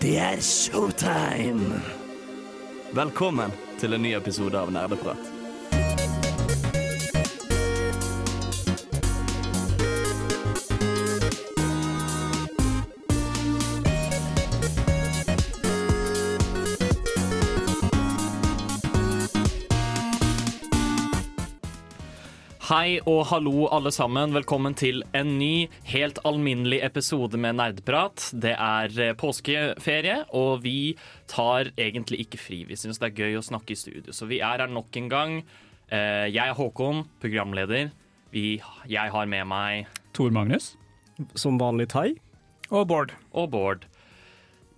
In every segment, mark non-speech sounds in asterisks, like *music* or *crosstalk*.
Det er showtime! Velkommen til en ny episode av Nerdeprat. Hei og hallo, alle sammen. Velkommen til en ny, helt alminnelig episode med Nerdprat. Det er eh, påskeferie, og vi tar egentlig ikke fri. Vi syns det er gøy å snakke i studio, så vi er her nok en gang. Eh, Jeg er Håkon, programleder. Vi, jeg har med meg Tor Magnus. Som vanlig thai. Og Bård. og Bård.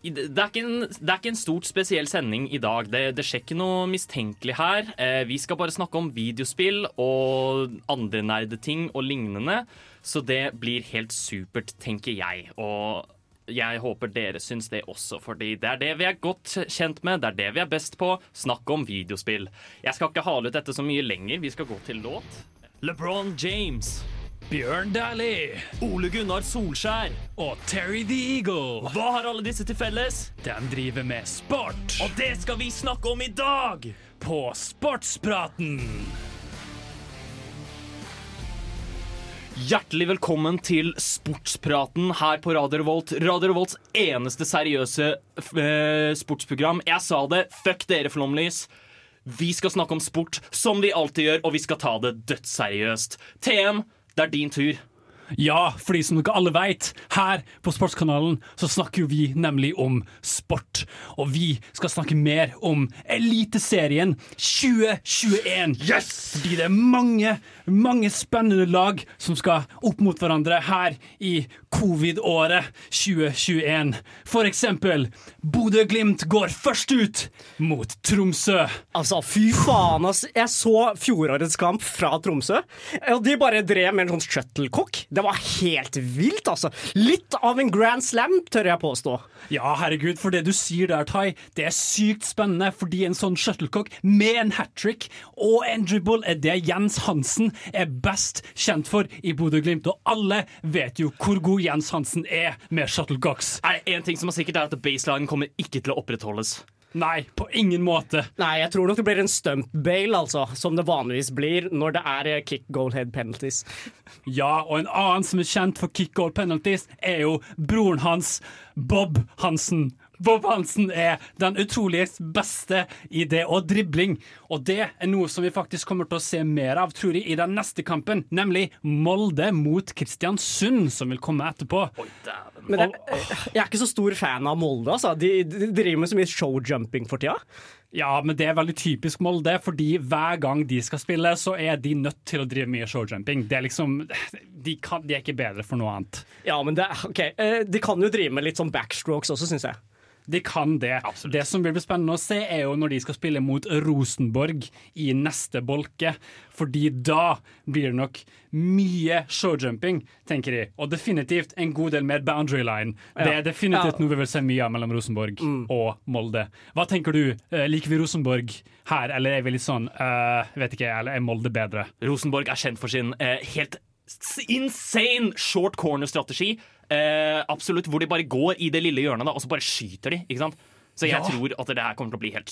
Det er, ikke en, det er ikke en stort spesiell sending i dag. Det, det skjer ikke noe mistenkelig her. Eh, vi skal bare snakke om videospill og andre nerdeting og lignende. Så det blir helt supert, tenker jeg. Og jeg håper dere syns det også, fordi det er det vi er godt kjent med. Det er det vi er best på. Snakk om videospill. Jeg skal ikke hale ut dette så mye lenger. Vi skal gå til låt. LeBron James. Bjørn Dæhlie. Ole Gunnar Solskjær. Og Terry the Eagle. Hva har alle disse til felles? De driver med sport Og det skal vi snakke om i dag! på Sportspraten. Hjertelig velkommen til Sportspraten her på Radio Revolt. Radio Revolts eneste seriøse eh, sportsprogram. Jeg sa det, fuck dere, flomlys. Vi skal snakke om sport som vi alltid gjør, og vi skal ta det dødsseriøst. TM, det er din tur. Ja, fordi som dere alle vet, her på Sportskanalen så snakker jo vi nemlig om sport. Og vi skal snakke mer om Eliteserien 2021. Yes! Fordi det er mange, mange spennende lag som skal opp mot hverandre her i covid-året 2021. For eksempel, Bodø-Glimt går først ut mot Tromsø. Altså, fy faen, ass. Jeg så fjorårets kamp fra Tromsø, og de bare drev med en sånn shuttlecock. Det var helt vilt, altså. Litt av en grand slam, tør jeg påstå. Ja, herregud, for det du sier der, Tai, det er sykt spennende, fordi en sånn shuttlecock med en hat trick og en dribble er det Jens Hansen er best kjent for i Bodø-Glimt, og alle vet jo hvor god Jens Hansen er med shuttlecocks. Er det en ting som er sikkert, er at baseline kommer ikke til å opprettholdes. Nei, på ingen måte. Nei, jeg tror nok det blir en stump bail, altså, som det vanligvis blir når det er eh, kick goal head penalties. Ja, og en annen som er kjent for kick goal penalties, er jo broren hans, Bob Hansen. Bob Hansen er den utrolig beste i det og dribling, og det er noe som vi faktisk kommer til å se mer av, tror jeg, i den neste kampen, nemlig Molde mot Kristiansund, som vil komme etterpå. Men det, jeg er ikke så stor fan av Molde, altså. De, de driver med så mye showjumping for tida. Ja, men det er veldig typisk Molde, fordi hver gang de skal spille, så er de nødt til å drive mye showjumping. Det er liksom de, kan, de er ikke bedre for noe annet. Ja, men det, ok, eh, De kan jo drive med litt sånn backstrokes også, syns jeg. De kan det. Det som blir spennende å se, er jo når de skal spille mot Rosenborg i neste bolke. Fordi da blir det nok mye showjumping, tenker de. Og definitivt en god del mer boundary line. Det er definitivt Ja. noe vi vil se mye av mellom Rosenborg og Molde. Hva tenker du? Eh, Liker vi Rosenborg her, eller er vi litt sånn uh, Vet ikke, eller er Molde bedre? Rosenborg er kjent for sin uh, helt insane short corner-strategi. Eh, absolutt, Hvor de bare går i det lille hjørnet da, og så bare skyter de. ikke sant? Så jeg Ja. tror at det her kommer til å bli helt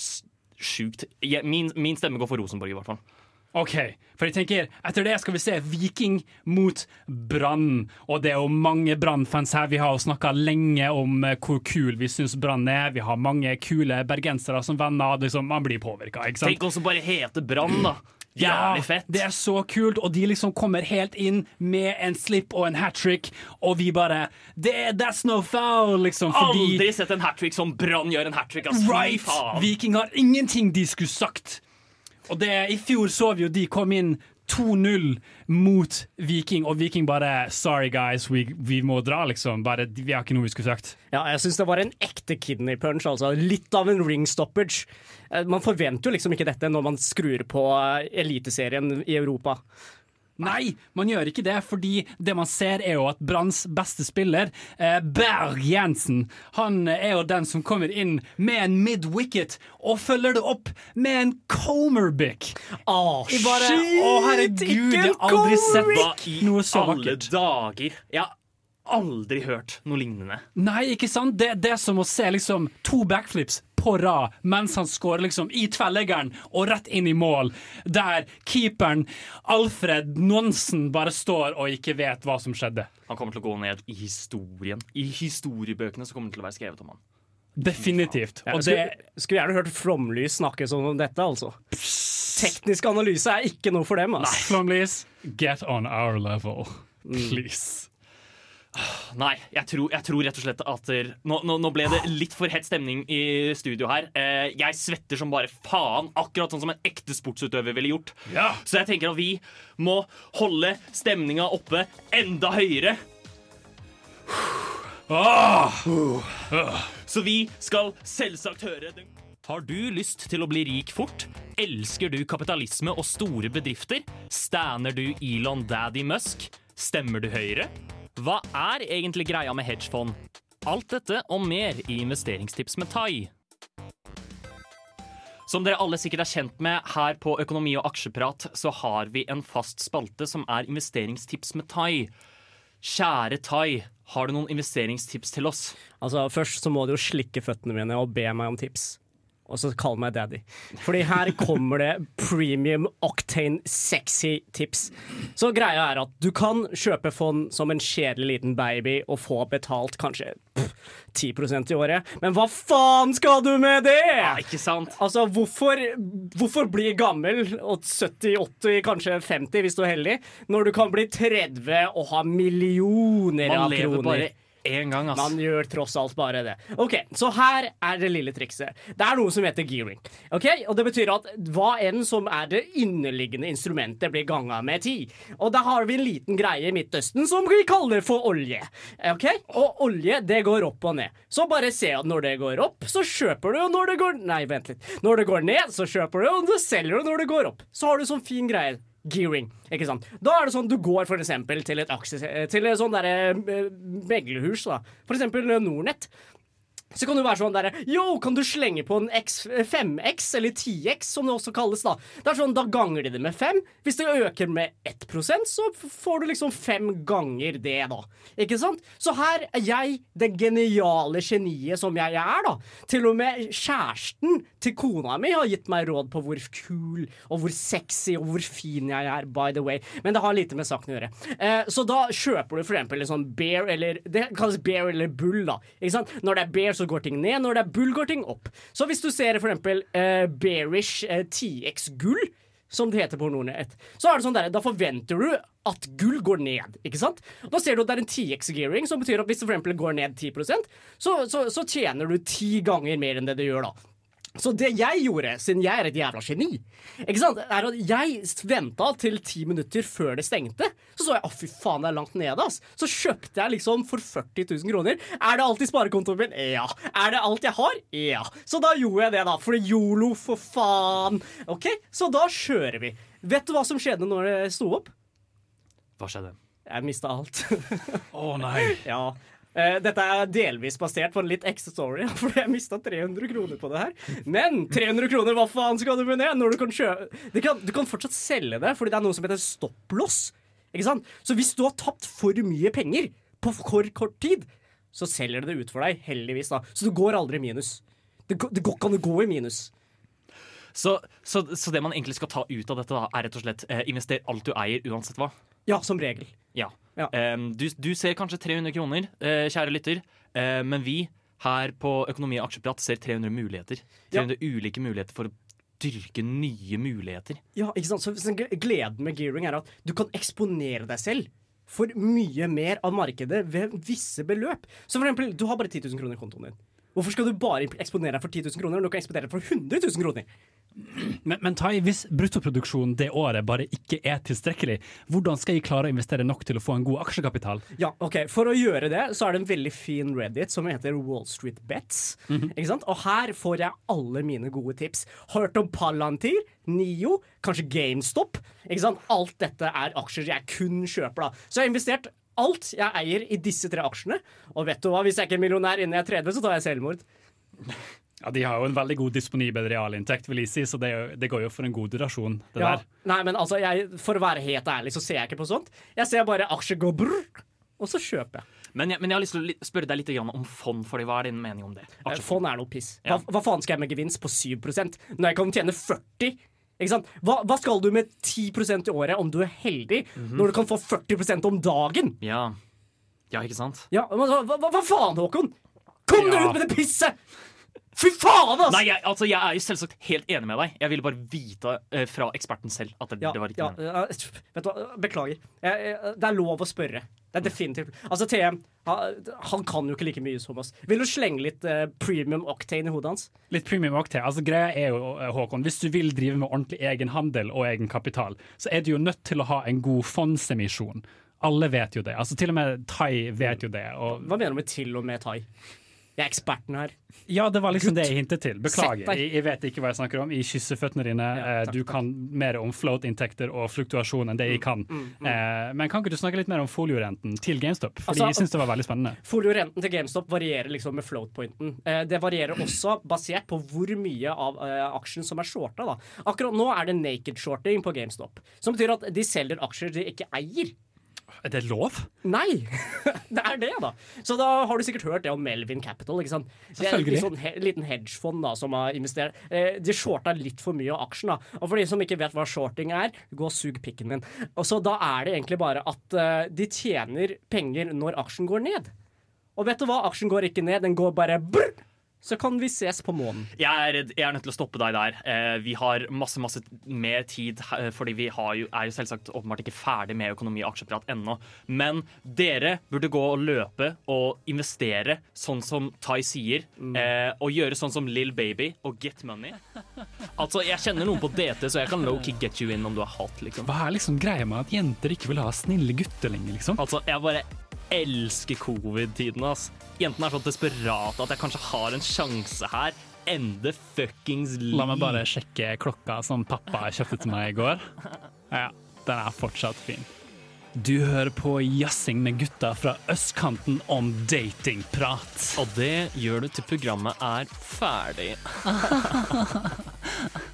sjukt. Jeg, min, min stemme går for Rosenborg, i hvert fall. OK, for jeg tenker, etter det skal vi se Viking mot Brann. Og det er jo mange Brann-fans her. Vi har jo snakka lenge om eh, hvor kul vi syns Brann er. Vi har mange kule bergensere som venner. Liksom, man blir påvirka, ikke sant? Tenk også bare hete Brann, da. Jævlig fett. Det er så kult, og de liksom kommer helt inn med en slip og en hat trick, og vi bare det, That's no foul, liksom. Fordi Aldri sett en hat trick som Brann gjør en hat trick. Altså. Right! faen. Viking har ingenting de skulle sagt. Og det, I fjor så vi jo de kom inn 2-0 mot Viking, og Viking bare Sorry, guys, vi, vi må dra, liksom. Bare, vi har ikke noe vi skulle sagt. Ja, jeg syns det var en ekte kidney punch. altså Litt av en ring stoppage. Eh, Man forventer jo liksom ikke dette når man skrur på eh, Eliteserien i Europa. Nei, man gjør ikke det, fordi det man ser er jo at Branns beste spiller, eh, Berg Jensen, han er jo den som kommer inn med en mid-wicket og følger det opp med en Comerbick. Å, Jeg bare, shit! å herregud, jeg har aldri sett sett så Hva i noe alle dager? Ja, aldri hørt noe lignende. Nei, ikke sant? Det, det er som å se liksom to backflips på rad mens han skårer liksom i tverrleggeren og rett inn i mål, der keeperen Alfred Nonsen bare står og ikke vet hva som skjedde. Han kommer til å gå ned i historien. I historiebøkene så kommer det til å være skrevet om han. Definitivt. Ja, Og det, skulle, skulle gjerne hørt Flomlys snakke sånn om dette, altså. Teknisk analyse er ikke noe for dem. Altså. Flomlys, get on our level, Mm. Nei, jeg tror, jeg tror rett og slett at nå, nå, nå ble det litt for hett stemning i studio her. Eh, jeg svetter som bare faen, akkurat sånn som en ekte sportsutøver ville gjort. Ja. Så jeg tenker at vi må holde stemninga oppe enda høyere. Så vi skal selvsagt høre den Har du lyst til å bli rik fort? Elsker du kapitalisme og store bedrifter? Stander du Elon Daddy Musk? Stemmer du Høyre? Hva er egentlig greia med hedgefond? Alt dette og mer i Investeringstips med Tai. Som dere alle sikkert er kjent med, her på Økonomi og aksjeprat så har vi en fast spalte som er investeringstips med Tai. Kjære Tai, har du noen investeringstips til oss? Altså, Først så må du jo slikke føttene mine og be meg om tips. Og så kall meg daddy. Fordi her kommer det premium octane sexy tips. Så greia er at du kan kjøpe fond som en kjedelig liten baby og få betalt kanskje pff, 10 i året. Men hva faen skal du med det?! Ja, ikke sant? Altså, hvorfor, hvorfor bli gammel, og 70-80, kanskje 50 hvis du er heldig, når du kan bli 30 og ha millioner Man av lever kroner? bare én gang, ass. Man gjør tross alt bare det. Ok, Så her er det lille trikset. Det er noe som heter gearing. Ok, og Det betyr at hva enn som er det underliggende instrumentet, blir ganga med ti. Og da har vi en liten greie i Midtøsten som vi kaller for olje. Ok, Og olje det går opp og ned. Så bare se at når det går opp, så kjøper du, og når det går Nei, vent litt. Når det går ned, så kjøper du, og så selger du når det går opp. Så har du sånn fin greie. Gearing, ikke sant? Da er det sånn du går for eksempel til et aksje... Til et sånn eh, meglerhus. For eksempel Nordnett. Så kan du være sånn derre Yo, kan du slenge på en X, 5X, eller 10X, som det også kalles, da. Det er sånn, Da ganger de det med 5. Hvis det øker med 1% så får du liksom fem ganger det, da. Ikke sant? Så her er jeg det geniale geniet som jeg er, da. Til og med kjæresten til kona mi har gitt meg råd på hvor kul og hvor sexy og hvor fin jeg er, by the way. Men det har lite med saken å gjøre. Eh, så da kjøper du for eksempel en sånn bear, eller Det kalles bear eller bull, da. Ikke sant? Når det er bear, så går ting ned. Når det er bull, går ting opp. Så hvis du ser for eksempel eh, bearish eh, 10X gull, som det heter på Nordnett, så er det sånn der, da forventer du at gull går ned. ikke sant? Da ser du at det er en 10X-gearing, som betyr at hvis det for eksempel går ned 10 så, så, så tjener du ti ganger mer enn det du gjør da. Så det jeg gjorde, siden jeg er et jævla geni, ikke sant, er at jeg venta til ti minutter før det stengte. Så så jeg å fy faen, det er langt nede. ass. Så kjøpte jeg liksom for 40 000 kroner. Er det alt i sparekontoen min? Ja. Er det alt jeg har? Ja. Så da gjorde jeg det, da. For yolo, for faen. Ok, Så da kjører vi. Vet du hva som skjedde når det sto opp? Hva skjedde? Jeg mista alt. Å nei. *laughs* Ja. Eh, dette er delvis basert på en litt ekstra story, *laughs* for jeg mista 300 kroner på det her. Men 300 kroner, hva faen skal du med det? Du kan du kan, du kan fortsatt selge det, fordi det er noe som heter stopplås. Ikke sant? Så hvis du har tapt for mye penger på for kort tid, så selger det det ut for deg, heldigvis. da Så du går aldri i minus. Det, det går ikke an å gå i minus. Så, så, så det man egentlig skal ta ut av dette, da, er rett og slett eh, invester alt du eier, uansett hva? Ja, som regel. Ja. Ja. Du, du ser kanskje 300 kroner, eh, kjære lytter, eh, men vi her på Økonomi og aksjeprat ser 300 muligheter. Ja. 300 ulike muligheter for å dyrke nye muligheter. Ja, ikke sant? Så så Gleden med gearing er at du kan eksponere deg selv for mye mer av markedet ved visse beløp. Så for eksempel, du har bare 10 000 kroner i kontoen din. Hvorfor skal du bare eksponere deg for 10 000 kroner når du kan eksponere deg for 100 000 kroner? Men, men Tai, hvis bruttoproduksjonen det året bare ikke er tilstrekkelig, hvordan skal jeg klare å investere nok til å få en god aksjekapital? Ja, ok. For å gjøre det, så er det en veldig fin Reddit som heter Wall Street Bets. Ikke sant? Og her får jeg alle mine gode tips. Hørt om Palantir, Nio, kanskje GameStop. Ikke sant? Alt dette er aksjer jeg kun kjøper, da. Så jeg har investert alt jeg eier i disse tre aksjene. Og vet du hva, hvis jeg ikke er millionær innen jeg er 30, så tar jeg selvmord. Ja, De har jo en veldig god disponibel realinntekt, vil jeg si, så det, jo- det går jo for en god durasjon. det Ja. der. Nei, men altså, jeg, for å være helt ærlig, så ser jeg ikke på sånt. Jeg ser bare aksjer gå brr, og så kjøper jeg. Men, jeg, men jeg har lyst til å spørre deg litt om fond, fordi hva er din mening om det? Eh, Aksjefond. Fond er noe piss. Ja. Hva, hva faen skal jeg med gevinst på 7% når jeg kan tjene 40 ikke sant? Hva, hva skal du med 10% i året om du er heldig, Mhm. når du kan få 40% om dagen? Ja. ja, ikke sant? Ja, men hva, hva, hva faen, Håkon? Kom deg ut med det pisset! Fy faen, ass! Nei, jeg, altså, jeg er jo selvsagt helt enig med deg. Jeg ville bare vite eh, fra eksperten selv at det, ja, det var ikke ja, ja, vet du hva, beklager. Jeg, jeg, det er lov å spørre. Det er definitivt Altså, TM, han, han kan jo ikke like mye som oss. Vil du slenge litt eh, premium octane i hodet hans? Litt premium octane. Altså, greia er jo, eh, Håkon, Hvis du vil drive med ordentlig egenhandel og egenkapital, så er du jo nødt til å ha en god fondsemisjon. Alle vet jo det. Altså Til og med Thai vet jo det. Og, Hva mener du med til og med thai? Jeg er eksperten her. ja, det var liksom det jeg hintet til. Beklager. Jeg, jeg vet ikke hva jeg snakker om. Jeg kysser føttene dine. Ja, Eh, takk, du takk. kan mer om float-inntekter og fluktuasjon enn det jeg kan. Eh, men kan ikke du snakke litt mer om foliorenten til GameStop? Fordi Altså, jeg syns det var veldig spennende. Foliorenten til GameStop varierer liksom med float-pointen. Eh, det varierer også basert på hvor mye av aksjen som er shorta. Da. Akkurat nå er det naked shorting på GameStop, som betyr at de selger aksjer de ikke eier. Er det lov? Nei! *laughs* det er det, da. Så da har du sikkert hørt det om Melvin Capital. ikke sant? Det er en sånn he liten hedgefond da, som har investert. Eh, de shorta litt for mye av aksjen. da. Og for de som ikke vet hva shorting er, gå og sug pikken din. Og så Da er det egentlig bare at eh, de tjener penger når aksjen går ned. Og vet du hva? Aksjen går ikke ned, den går bare brr! Så kan vi ses på månen. Jeg er, redd- jeg er nødt til å stoppe deg der. Eh, vi har masse masse mer tid, fordi vi har jo, er jo selvsagt åpenbart ikke ferdig med økonomi og aksjeprat ennå. Men dere burde gå og løpe og investere sånn som Tai sier. Eh, og gjøre sånn som Lill Baby og get money. *laughs* Altså, Jeg kjenner noen på DT, så jeg kan low-key get you in om du er hot. liksom. Hva er liksom greia med at jenter ikke vil ha snille gutter lenger, liksom? Altså, Jeg bare elsker covid-tiden. ass. Jentene er så desperate at jeg kanskje har en sjanse her. Ende fuckings liv. La meg bare sjekke klokka som pappa kjøpte til meg i går. Ja, den er fortsatt fin. Du hører på jazzing med gutta fra østkanten om datingprat. Og det gjør du til programmet er ferdig. *laughs*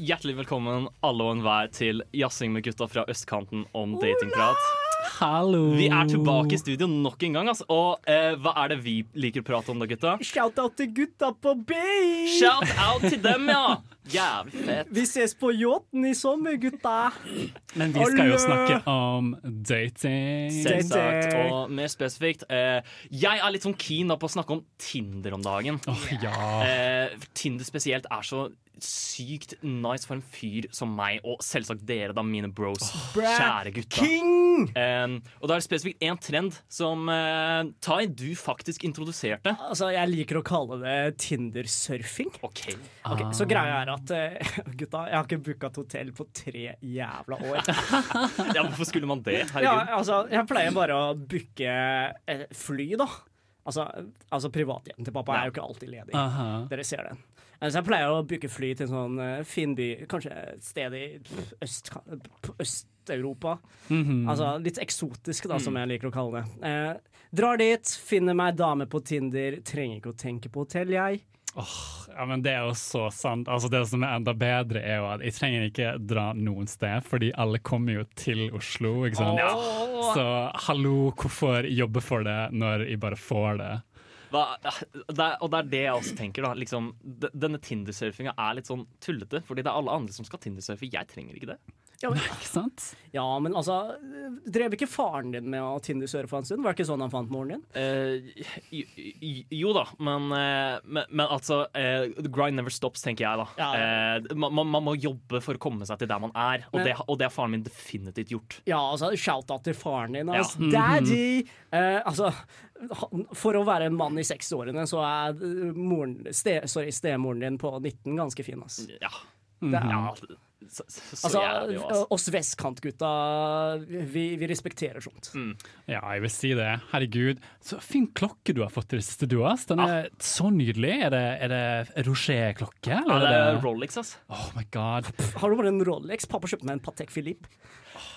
Hjertelig velkommen alle og enhver til Jazzing med gutta fra østkanten om datingprat. Hallo! Vi er tilbake i studio nok en gang. Altså. Og eh, hva er det vi liker å prate om da, gutta? Shout-out til gutta på Bay! Shout out til dem, ja! Jævlig fett. Vi ses på yachten i sommer, gutta! Men vi skal jo snakke om dating. Selvsagt. Og mer spesifikt, eh, jeg er litt sånn keen da på å snakke om Tinder om dagen. Oh, ja. Eh, Tinder spesielt er så sykt nice for en fyr som meg, og selvsagt dere, da, mine bros. Kjære gutta. King! Eh, og da er det spesifikt én trend som uh, Tai, du faktisk introduserte. Altså, Jeg liker å kalle det Tinder-surfing. OK. ah. Så greia er at uh, *laughs* gutta, jeg har ikke booka et hotell på tre jævla år. *laughs* Ja, hvorfor skulle man det? Ja, altså, Jeg pleier bare å booke eh, fly, da. Altså, altså privathjem til pappa er jo ikke alltid ledig. Aha. Dere ser den. Eh, Så jeg pleier å bruke fly til en sånn uh, fin by, kanskje et sted i øst, Øst-Europa. Mhm. Altså litt eksotisk, da, som jeg liker å kalle det. Eh, drar dit, finner meg dame på Tinder, trenger ikke å tenke på hotell, jeg. Ja, men Det er jo så sant. Altså Det som er enda bedre, er jo at jeg trenger ikke dra noen sted, fordi alle kommer jo til Oslo. ikke sant? Åh. Så hallo, hvorfor jobbe for det når jeg bare får det? Hva, *laughs* det er, og det er det jeg også tenker. da liksom, Denne Tinder-surfinga er litt sånn tullete, fordi det er alle andre som skal Tinder-surfe. Jeg trenger ikke det. Ja, men, Ikke sant? ja, men altså Drev ikke faren din med å Tinder-surfe en stund? Var det ikke sånn han fant moren din? Eh, jo, jo da, men, eh, men, men altså eh, The grind never stops, tenker jeg, da. Ja, Eh, man, man, må jobbe for å komme seg til der man er, og, Men- det, og det har faren min definitivt gjort. Ja, altså, shout-out til faren din. Ja. Altså. Daddy! Eh, altså, for å være en mann i 60-årene, så er eh, moren, ste, sorry, stemoren din på 19 ganske fin, ass. Ja. Det er, ja så, så, så altså, jævlig, altså. oss vestkantgutta, vi, vi respekterer sånt. Ja, jeg vil si det. Herregud, så fin klokke du har fått i det siste, du, ass. Den er så nydelig. Er det, er det Roger-klokke? Ja, det er Rolex, ass. Oh my god. Har du bare en Rolex? Pappa kjøpte meg en Patek Philippe.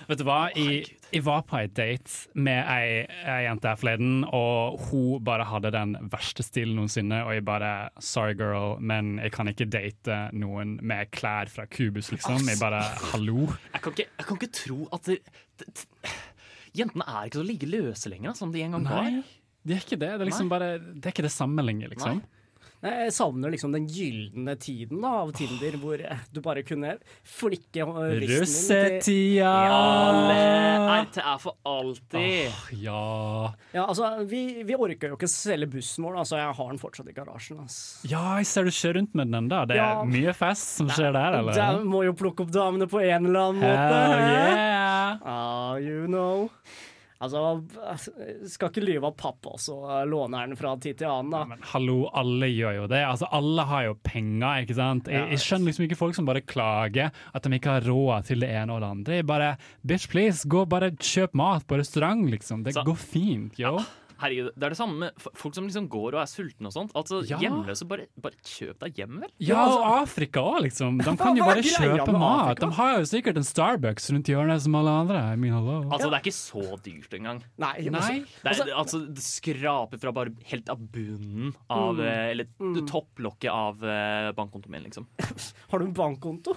Vet du hva, jeg, jeg var på ei date med ei, ei jente her forleden, og hun bare hadde den verste stilen noensinne, og jeg bare Sorry, girl, men jeg kan ikke date noen med klær fra Kubus, liksom. Jeg bare Hallo? Jeg kan ikke, jeg kan ikke tro at det, det, Jentene er ikke så like løse lenger som de en gang var. Nei, det er ikke det. Det er liksom bare Det er ikke det samme lenger, liksom. Nei. Nei, Jeg savner liksom den gylne tiden da, av Tinder, hvor du bare kunne flikke Russetida! Alle RTA for alltid. Ja. Ja, altså, vi, vi orker jo ikke selge bussen vår, da, så jeg har den fortsatt i garasjen. Altså. ja, jeg ser du kjører rundt med den da. Det er Ja. mye fest som skjer der, eller? Jeg må jo plukke opp damene på en eller annen. Hell måte. yeah! Ah, you know. Altså, skal ikke lyve at pappa også låner den fra tid til annen, da. Men hallo, alle gjør jo det. Altså, alle har jo penger, ikke sant? Jeg, jeg skjønner liksom ikke folk som bare klager at de ikke har råd til det ene og det andre. Bare, bitch please, gå bare kjøp mat på restaurant, liksom. Det Så- går fint, yo. Herregud, Det er det samme med folk som liksom går og er sultne og sånt. Altså, Ja. Hjemløse, bare, bare kjøp deg hjem, vel? Ja, og Afrika òg, liksom. De *laughs* kan jo bare kjøpe mat. De har jo sikkert en Starbucks rundt hjørnet som alle andre. I mean, hello. Altså, Det er ikke så dyrt engang. Nei, Nei. altså, Det, er, altså, det skraper fra bare helt av bunnen av mm. Eller topplokket av eh, bankkontoen min, liksom. *laughs* har du en bankkonto?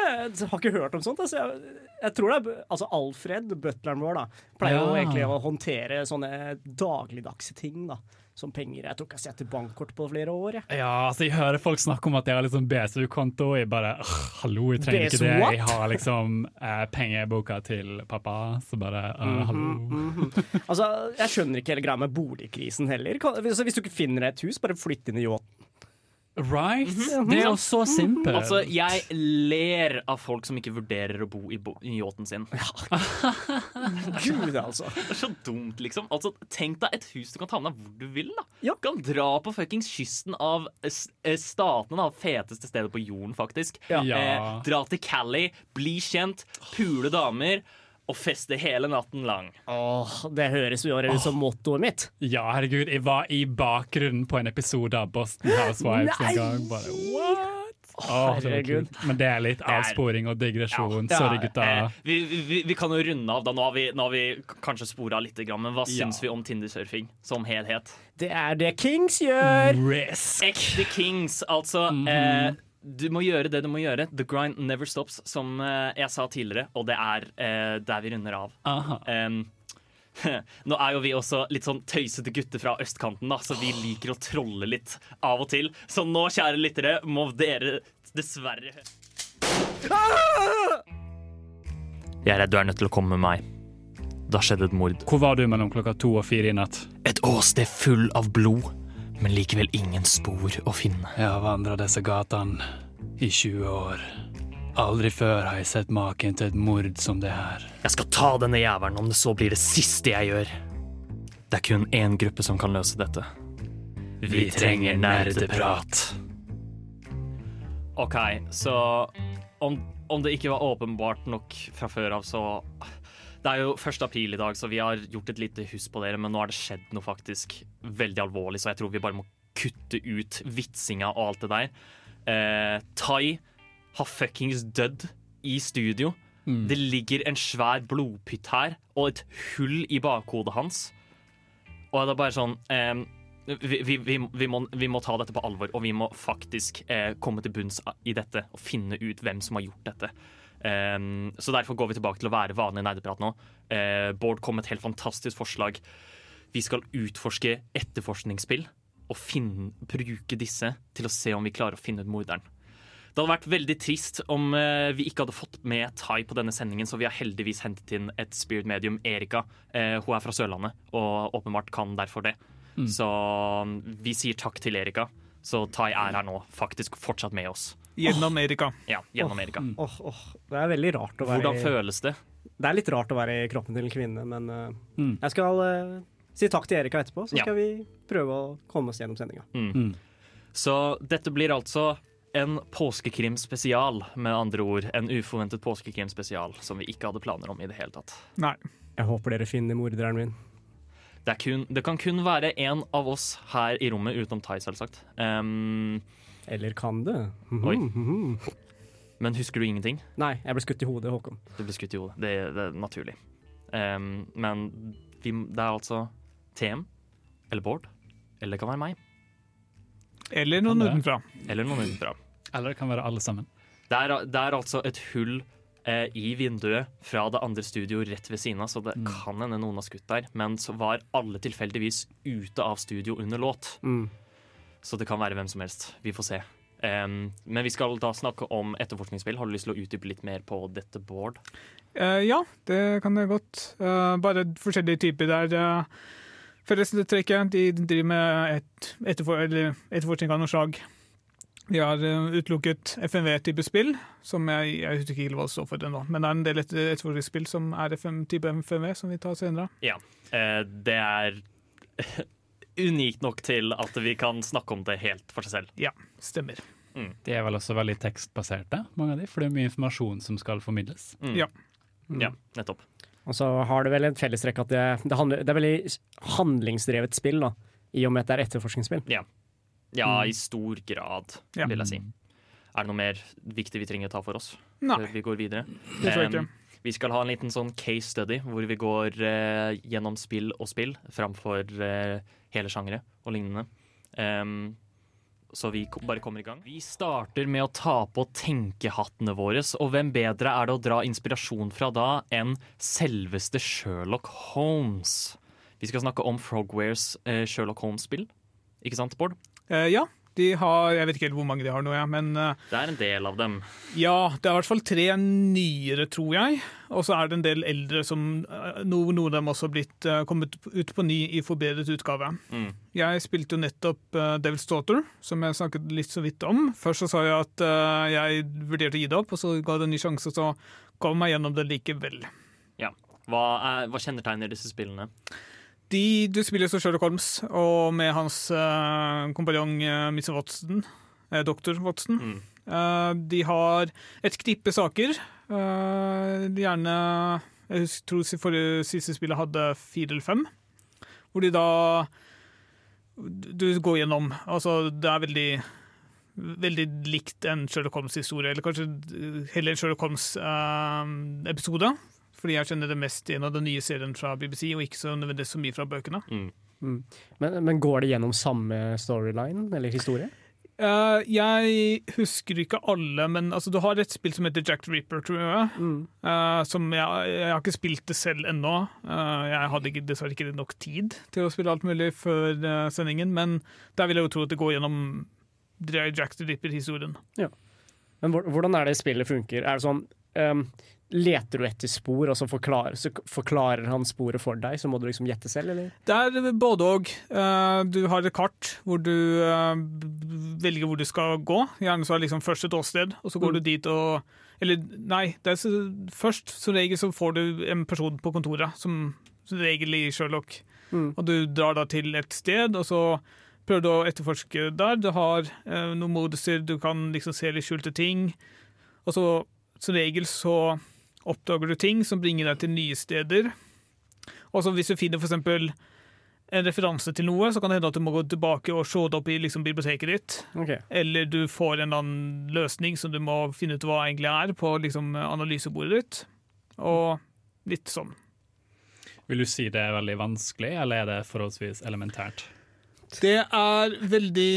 Jeg har ikke hørt om sånt. Altså. Jeg, jeg tror det er altså Alfred, butleren vår, da, pleier jo Ja. egentlig å håndtere sånne dagligdagse ting. da Som penger. Jeg tror ikke jeg har sett et bankkort på flere år. Jeg. Ja, altså Jeg hører folk snakke om at de har liksom BSU-konto. Jeg bare Hallo, jeg trenger ikke det. what? Jeg har liksom eh, pengeboka til pappa, så bare uh, mm -hmm, Hallo. Altså, Jeg skjønner ikke hele greia med boligkrisen heller. Kan, hvis, hvis du ikke finner et hus, bare flytt inn i yachten. Right? Det er jo så simpelt. Altså, Jeg ler av folk som ikke vurderer å bo i, bo yachten sin. *laughs* Gud, altså. *laughs* Det er så dumt, liksom. Altså, Tenk deg et hus du kan ta med deg hvor du vil. da Ja. Du kan dra på fuckings kysten av eh, statene, da. Feteste stedet på jorden, faktisk. Ja. Ja. Eh, dra til Cali, bli kjent, pule damer og feste hele natten lang. Åh, det høres jo ut som mottoet mitt. Ja, herregud, jeg var i bakgrunnen på en episode av Boston Housewives Nei! en gang. Bare, what? Åh, det var herregud. kult. Men det er litt avsporing og digresjon. Ja. Sorry, gutta. Eh, vi, vi, vi kan jo runde av. da Nå har vi, nå har vi kanskje spora litt, men hva Ja. syns vi om Tinder-surfing som helhet? Det er det Kings gjør. Risk. Ekte Kings, altså. Mhm. eh, du må gjøre det du må gjøre. The grind never stops, som eh, jeg sa tidligere, og det er uh, der vi runder av. Aha. Em, *laughs* nå er jo vi også litt sånn tøysete gutter fra østkanten, da, så vi liker å trolle litt av og til. Så nå, kjære lyttere, må dere dessverre Jeg er redd du er nødt til å komme med meg. Da skjedde et mord. Hvor var du mellom klokka to og fire i natt? Et åsted full av blod, men likevel ingen spor å finne. Jeg har vandra disse gatene i 20 år. Aldri før har jeg sett maken til et mord som det her. Jeg skal ta denne jævelen om det så blir det siste jeg gjør. Det er kun én gruppe som kan løse dette. Vi trenger nerdeprat. OK, så om, om det ikke var åpenbart nok fra før av, så Det er jo 1. april i dag, så vi har gjort et lite husk på dere, men nå har det skjedd noe faktisk veldig alvorlig, så jeg tror vi bare må kutte ut vitsinga og alt det der. Eh, Tai har fuckings dødd i studio. Det ligger en svær blodpytt her, og et hull i bakhodet hans. Og det er bare sånn eh, vi, vi, vi, vi, må, vi må ta dette på alvor, og vi må faktisk eh, komme til bunns i dette og finne ut hvem som har gjort dette. Eh, så derfor går vi tilbake til å være vanlig nerdeprat nå. Uh, Bård kom med et helt fantastisk forslag. Vi skal utforske etterforskningsspill og finne, bruke disse til å se om vi klarer å finne ut morderen. Det hadde vært veldig trist om uh, vi ikke hadde fått med Tai på denne sendingen, så vi har heldigvis hentet inn et spirit medium, Erika. Uh, hun er fra Sørlandet og åpenbart kan derfor det. Så um, vi sier takk til Erika. Så Tai er her nå, faktisk fortsatt med oss. Gjennom Erika. Ja, gjennom Erika. Oh, oh. det er veldig rart å være Hvordan føles det? Det er litt rart å være i kroppen til en kvinne, men uh, Mm. jeg skal uh, si takk til Erika etterpå, så Ja. skal vi prøve å komme oss gjennom sendinga. Så dette blir altså en påskekrim-spesial, med andre ord. En uforventet påskekrim-spesial som vi ikke hadde planer om i det hele tatt. Nei. Jeg håper dere finner morderen min. Det, er kun, det kan kun være én av oss her i rommet, utenom Tai, selvsagt. Um, Eller kan det? Oi. Mhm. men husker du ingenting? Nei, jeg ble skutt i hodet, Håkon. Du ble skutt i hodet. Det, det er naturlig. Um, men vi, det er altså TM eller Bård, eller det kan være meg, Eller noen utenfra. eller noen utenfra. Eller det kan være alle sammen. Det er, det er altså et hull eh, i vinduet fra det andre studioet rett ved siden av, så det kan hende noen har skutt der. Men så var alle tilfeldigvis ute av studio under låt. Mm. Så det kan være hvem som helst. Vi får se. Um, men vi skal da snakke om etterforskningsspill. Har du lyst til å utdype litt mer på dette, Bård? Uh, ja, det kan jeg godt. Uh, bare forskjellige typer der. Uh, Fellestrekket de driver med et, etterfor, eller etterforskning av noe slag. De har eh, utelukket FMV-type spill, som jeg, jeg husker ikke hva det står for ennå. Men det er en del etter, etterforskningsspill som er FM, type FMV, som vi tar senere. Ja. Eh, det er *laughs* unikt nok til at vi kan snakke om det helt for seg selv. Ja, stemmer. De er vel også veldig tekstbaserte, mange av de, for det er mye informasjon som skal formidles. Mm. Ja. Ja, nettopp. Og så har det vel en fellestrekk at det, det, handler, det er veldig handlingsdrevet spill, da. I og med at det er etterforskningsspill. Ja, i stor grad, vil jeg si. Er det noe mer viktig vi trenger å ta for oss Nei, før vi går videre? det tror jeg ikke. Vi skal ha en liten sånn case study hvor vi går eh, gjennom spill og spill framfor eh, hele sjangere og lignende. Um, så vi bare kommer i gang. Vi starter med å ta på tenkehattene våre, og hvem bedre er det å dra inspirasjon fra da enn selveste Sherlock Holmes? Vi skal snakke om Frogwares eh, Sherlock Holmes-spill. Ikke sant, Bård? Eh, ja, de har Jeg vet ikke helt hvor mange de har nå, ja, men eh, Det er en del av dem. ja, det er i hvert fall tre nyere, tror jeg. Og så er det en del eldre som eh, Noen, av dem også har blitt eh, kommet ut på ny i forbedret utgave. Mm. Jeg spilte jo nettopp Devil's Daughter, som jeg snakket litt så vidt om. Først så sa jeg at jeg vurderte å gi det opp, og så ga det en ny sjanse, og så kom jeg gjennom det likevel. Ja. Hva, er, hva kjennetegner disse spillene? De, du spiller som Sherlock Holmes, og med hans uh, kompanjong uh, Mr. Watson, eh, doktor Watson. Mm. Uh, de har et knippe saker. Uh, gjerne Jeg husker, tror forrige siste spillet hadde fire eller fem. Hvor de da Du går gjennom Altså, det er veldig Veldig likt en Sherlock Holmes-historie, eller kanskje heller en Sherlock Holmes-episode. Fordi jeg kjenner det mest igjen av den nye serien fra BBC, og ikke så nødvendigvis så mye fra bøkene. Mm. Men, men går det gjennom samme storyline eller historie? Uh, jeg husker ikke alle, men altså, du har et spill som heter Jack the Ripper, tror jeg. Eh, som jeg, jeg har ikke spilt det selv ennå. Uh, jeg hadde ikke, dessverre ikke nok tid til å spille alt mulig før sendingen, men der vil jeg jo tro at det går gjennom Jack the Ripper-historien. Ja. Men hvordan er det spillet funker? Er det sånn ehm, Leter du etter spor, og så forklarer, så forklarer han sporet for deg, så må du liksom gjette selv, eller? Det er både og. Eh, du har et kart hvor du eh, velger hvor du skal gå. Gjerne så er det liksom først et åsted, og så går du dit og Eller nei, det så, først som regel så får du en person på kontoret, som, som regel i Sherlock. Mm. Og du drar da til et sted, og så prøver du å etterforske der. Du har eh, noen moduser, du kan liksom se litt skjulte ting. Og så som regel så oppdager du ting som bringer deg til nye steder. Og hvis du finner for eksempel en referanse til noe, så kan det hende at du må gå tilbake og se det opp i liksom, biblioteket ditt. Okay. Eller du får en annen løsning som du må finne ut hva egentlig er, på liksom, analysebordet ditt. Og litt sånn. Vil du si det er veldig vanskelig, eller er det forholdsvis elementært? Det er veldig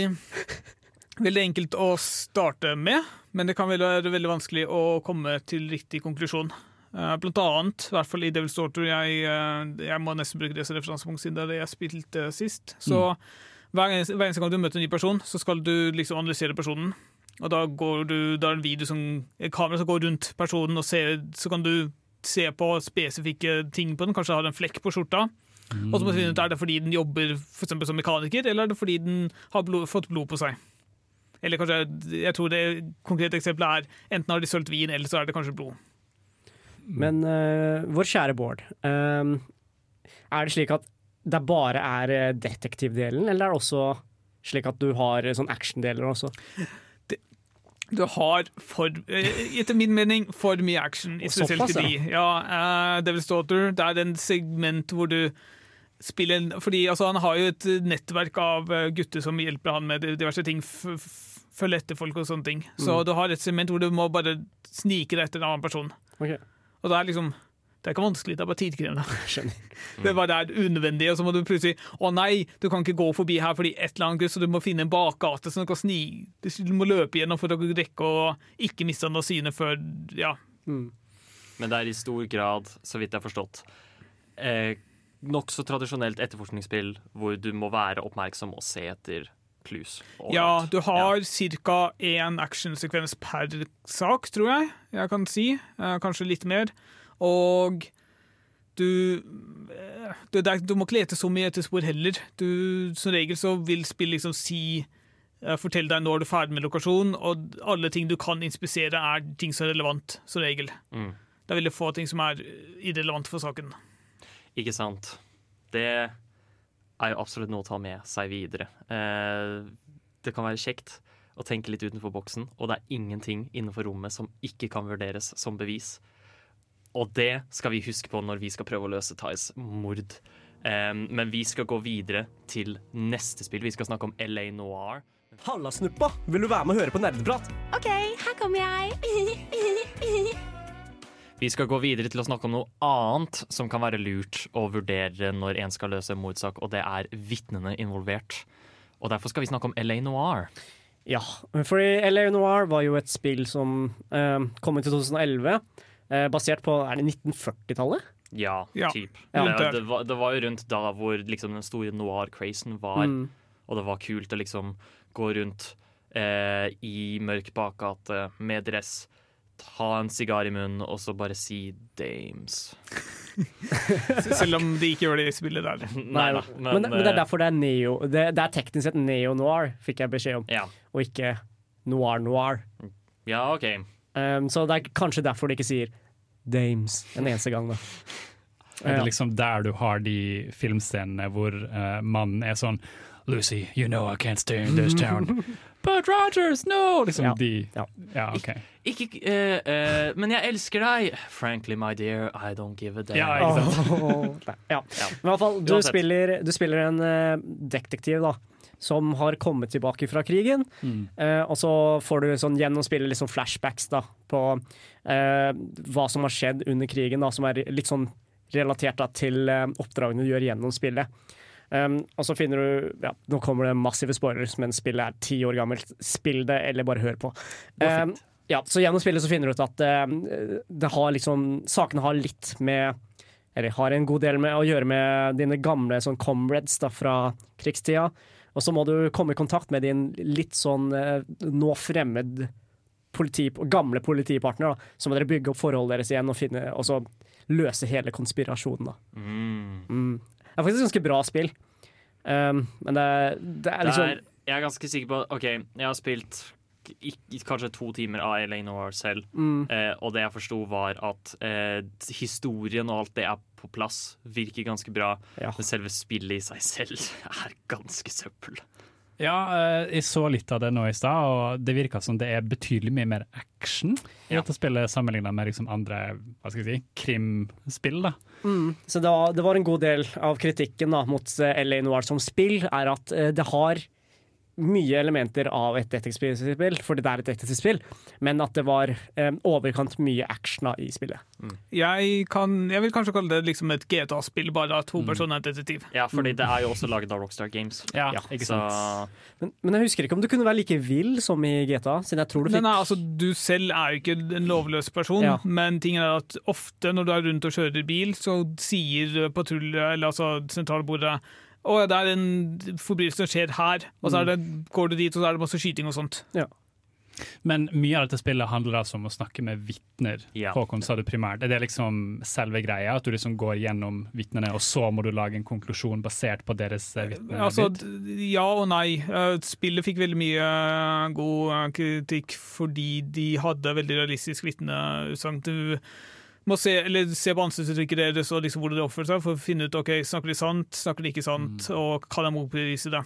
Veldig enkelt å starte med, men det kan vel være veldig vanskelig å komme til riktig konklusjon. Eh, Blant annet, i hvert fall i Devil's Daughter, jeg, eh, jeg må nesten bruke det som referansepunkt siden det er det jeg spilte sist. Så hver, eneste, hver eneste gang du møter en ny person, så skal du liksom analysere personen. Og da, går du, da er det en video som, et kamera som går rundt personen, og ser, så kan du se på spesifikke ting på den. Kanskje har en flekk på skjorta. Og så må du finne ut er det fordi den jobber for som mekaniker, eller er det fordi den har blod, fått blod på seg. Eller kanskje, jeg tror det konkrete eksempelet er enten har de sølt vin, eller så er det kanskje blod. Men uh, vår kjære Bård, Uh, er det slik at det bare er eh, detektivdelen, eller er det også slik at du har sånn actiondeler også? Du har for, etter min mening, for mye action, spesielt i de. Ja, uh, Devil's Daughter, det er en segment hvor du spiller Fordi altså, han har jo et nettverk av gutter som hjelper han med diverse ting. Følge etter folk og sånne ting. Så du har et segment hvor du må bare snike deg etter en annen person. Okay. Og det er liksom Det er ikke vanskelig, det er bare tidkrevende. *laughs* *laughs* det er bare er unødvendig, og så må du plutselig Å nei, du kan ikke gå forbi her fordi et eller annet gutt, så du må finne en bakgate som du kan sni Du må løpe gjennom for å rekke å ikke miste noe syne før Ja. Mm. men det er i stor grad, så vidt jeg har forstått, eh, nokså tradisjonelt etterforskningsspill hvor du må være oppmerksom og se etter clues. Ja, du har ca. én actionsekvens per sak, tror jeg jeg kan si. Eh, kanskje litt mer. Og du eh, du, du må ikke lete så mye etter spor heller. Du, som regel så vil spill liksom si Fortell deg når du er ferdig med lokasjon, og alle ting du kan inspisere, er ting som er relevant, som regel. Mm. Det er veldig få ting som er irrelevant for saken. Ikke sant. Det er jo absolutt noe å ta med seg videre. Eh, det kan være kjekt å tenke litt utenfor boksen, og det er ingenting innenfor rommet som ikke kan vurderes som bevis. Og det skal vi huske på når vi skal prøve å løse Thais mord. Eh, men vi skal gå videre til neste spill. Vi skal snakke om LA Noir. Halla, snuppa! Vil du være med og høre på nerdeprat? OK, her kommer jeg. *laughs* Vi skal gå videre til å snakke om noe annet som kan være lurt å vurdere når en skal løse en mordsak, og det er vitnene involvert. Og derfor skal vi snakke om LA Noir. Ja, fordi LA Noir var jo et spill som eh, kom ut i 2011, eh, basert på Er det 1940-tallet? Ja, Ja, typ. Ja. det, det, var, det var jo rundt da hvor liksom den store noir-crazen var, Mm. og det var kult å liksom gå rundt eh, i mørk bakgate med dress, ta en sigar i munnen og så bare si 'dames'. *laughs* Selv om de ikke gjør det i spillet der. Nei da, men, men, det er eh, derfor det er neo. Det, det er teknisk sett neo-noir, fikk jeg beskjed om, Ja, og ikke noir-noir. ja OK. Um, så det er kanskje derfor de ikke sier dames en eneste gang, da. Er det liksom der du har de filmscenene hvor uh, mannen er sånn Lucy, you know I can't stay in this town. *laughs* But Rogers, no! Liksom Ja, de. ja. Ja, OK. Ikke uh, uh, Men jeg elsker deg. Frankly, my dear, I don't give a damn. Ja, ikke sant? *laughs* Ja. Ja. Men i hvert fall, du spiller, du spiller en uh, detektiv da, som har kommet tilbake fra krigen. Mm. Eh, og så får du sånn, gjennom spillet sånn flashbacks da, på eh, hva som har skjedd under krigen, da, som er litt sånn relatert da, til eh, oppdragene du gjør gjennom spillet. Um, og så finner du ja, Nå kommer det massive spoilers, men spillet er ti år gammelt. Spill det, eller bare hør på. Um, ja, så gjennom spillet så finner du ut at uh, det har liksom Sakene har litt med Eller har en god del med å gjøre med dine gamle sånn comrades da, fra krigstida. Og så må du komme i kontakt med din litt sånn eh, nå fremmed politi, gamle politipartner. Da. Så må dere bygge opp forholdet deres igjen og, finne, og så løse hele konspirasjonen. Da. Mm. Mm. Det er faktisk et ganske bra spill. Um, men det, det er liksom Der, jeg er ganske sikker på OK, jeg har spilt kanskje to timer av LA Noir selv, mm, eh, og det jeg forsto, var at eh, historien og alt det er på plass, virker ganske bra, Ja. men selve spillet i seg selv *laughs* er ganske søppel. Ja, eh, jeg så litt av det nå i stad, og det virker som det er betydelig mye mer action i Ja. dette spillet sammenlignet med liksom andre hva skal jeg si, krimspill. da. Mm. Så det var, det var en god del av kritikken da, mot eh, LA Noir som spill, er at eh, det har mye elementer av et detektivspill, fordi det er et detektivspill, men at det var eh, overkant mye action i spillet. Jeg, kan, jeg vil kanskje kalle det liksom et GTA-spill, bare at hovedpersonen er et detektiv. Ja, fordi det er jo også laget av Rockstar Games. Ja, Ja, ikke Så sant. Men, men jeg husker ikke om du kunne være like vill som i GTA, siden jeg tror du fikk nei, altså, du selv er jo ikke en lovløs person, Ja. men tingen er at ofte når du er rundt og kjører bil, så sier patrulje, eller altså sentralbordet ja, det er en forbrytelse som skjer her, og så er det, går du dit, og så er det masse skyting og sånt. Ja. Men mye av dette spillet handler altså om å snakke med vitner. Ja. Håkon sa det primært. Er det liksom selve greia? At du liksom går gjennom vitnene, og så må du lage en konklusjon basert på deres vitner? Altså, ja og nei. Eh, Spillet fikk veldig mye eh, god eh, kritikk fordi de hadde veldig realistisk vitneutsagn. Må se, eller se på ansiktsuttrykket deres og liksom hvordan de oppfører seg, for å finne ut ok, snakker de sant, snakker de ikke sant, og kan de motbevise det.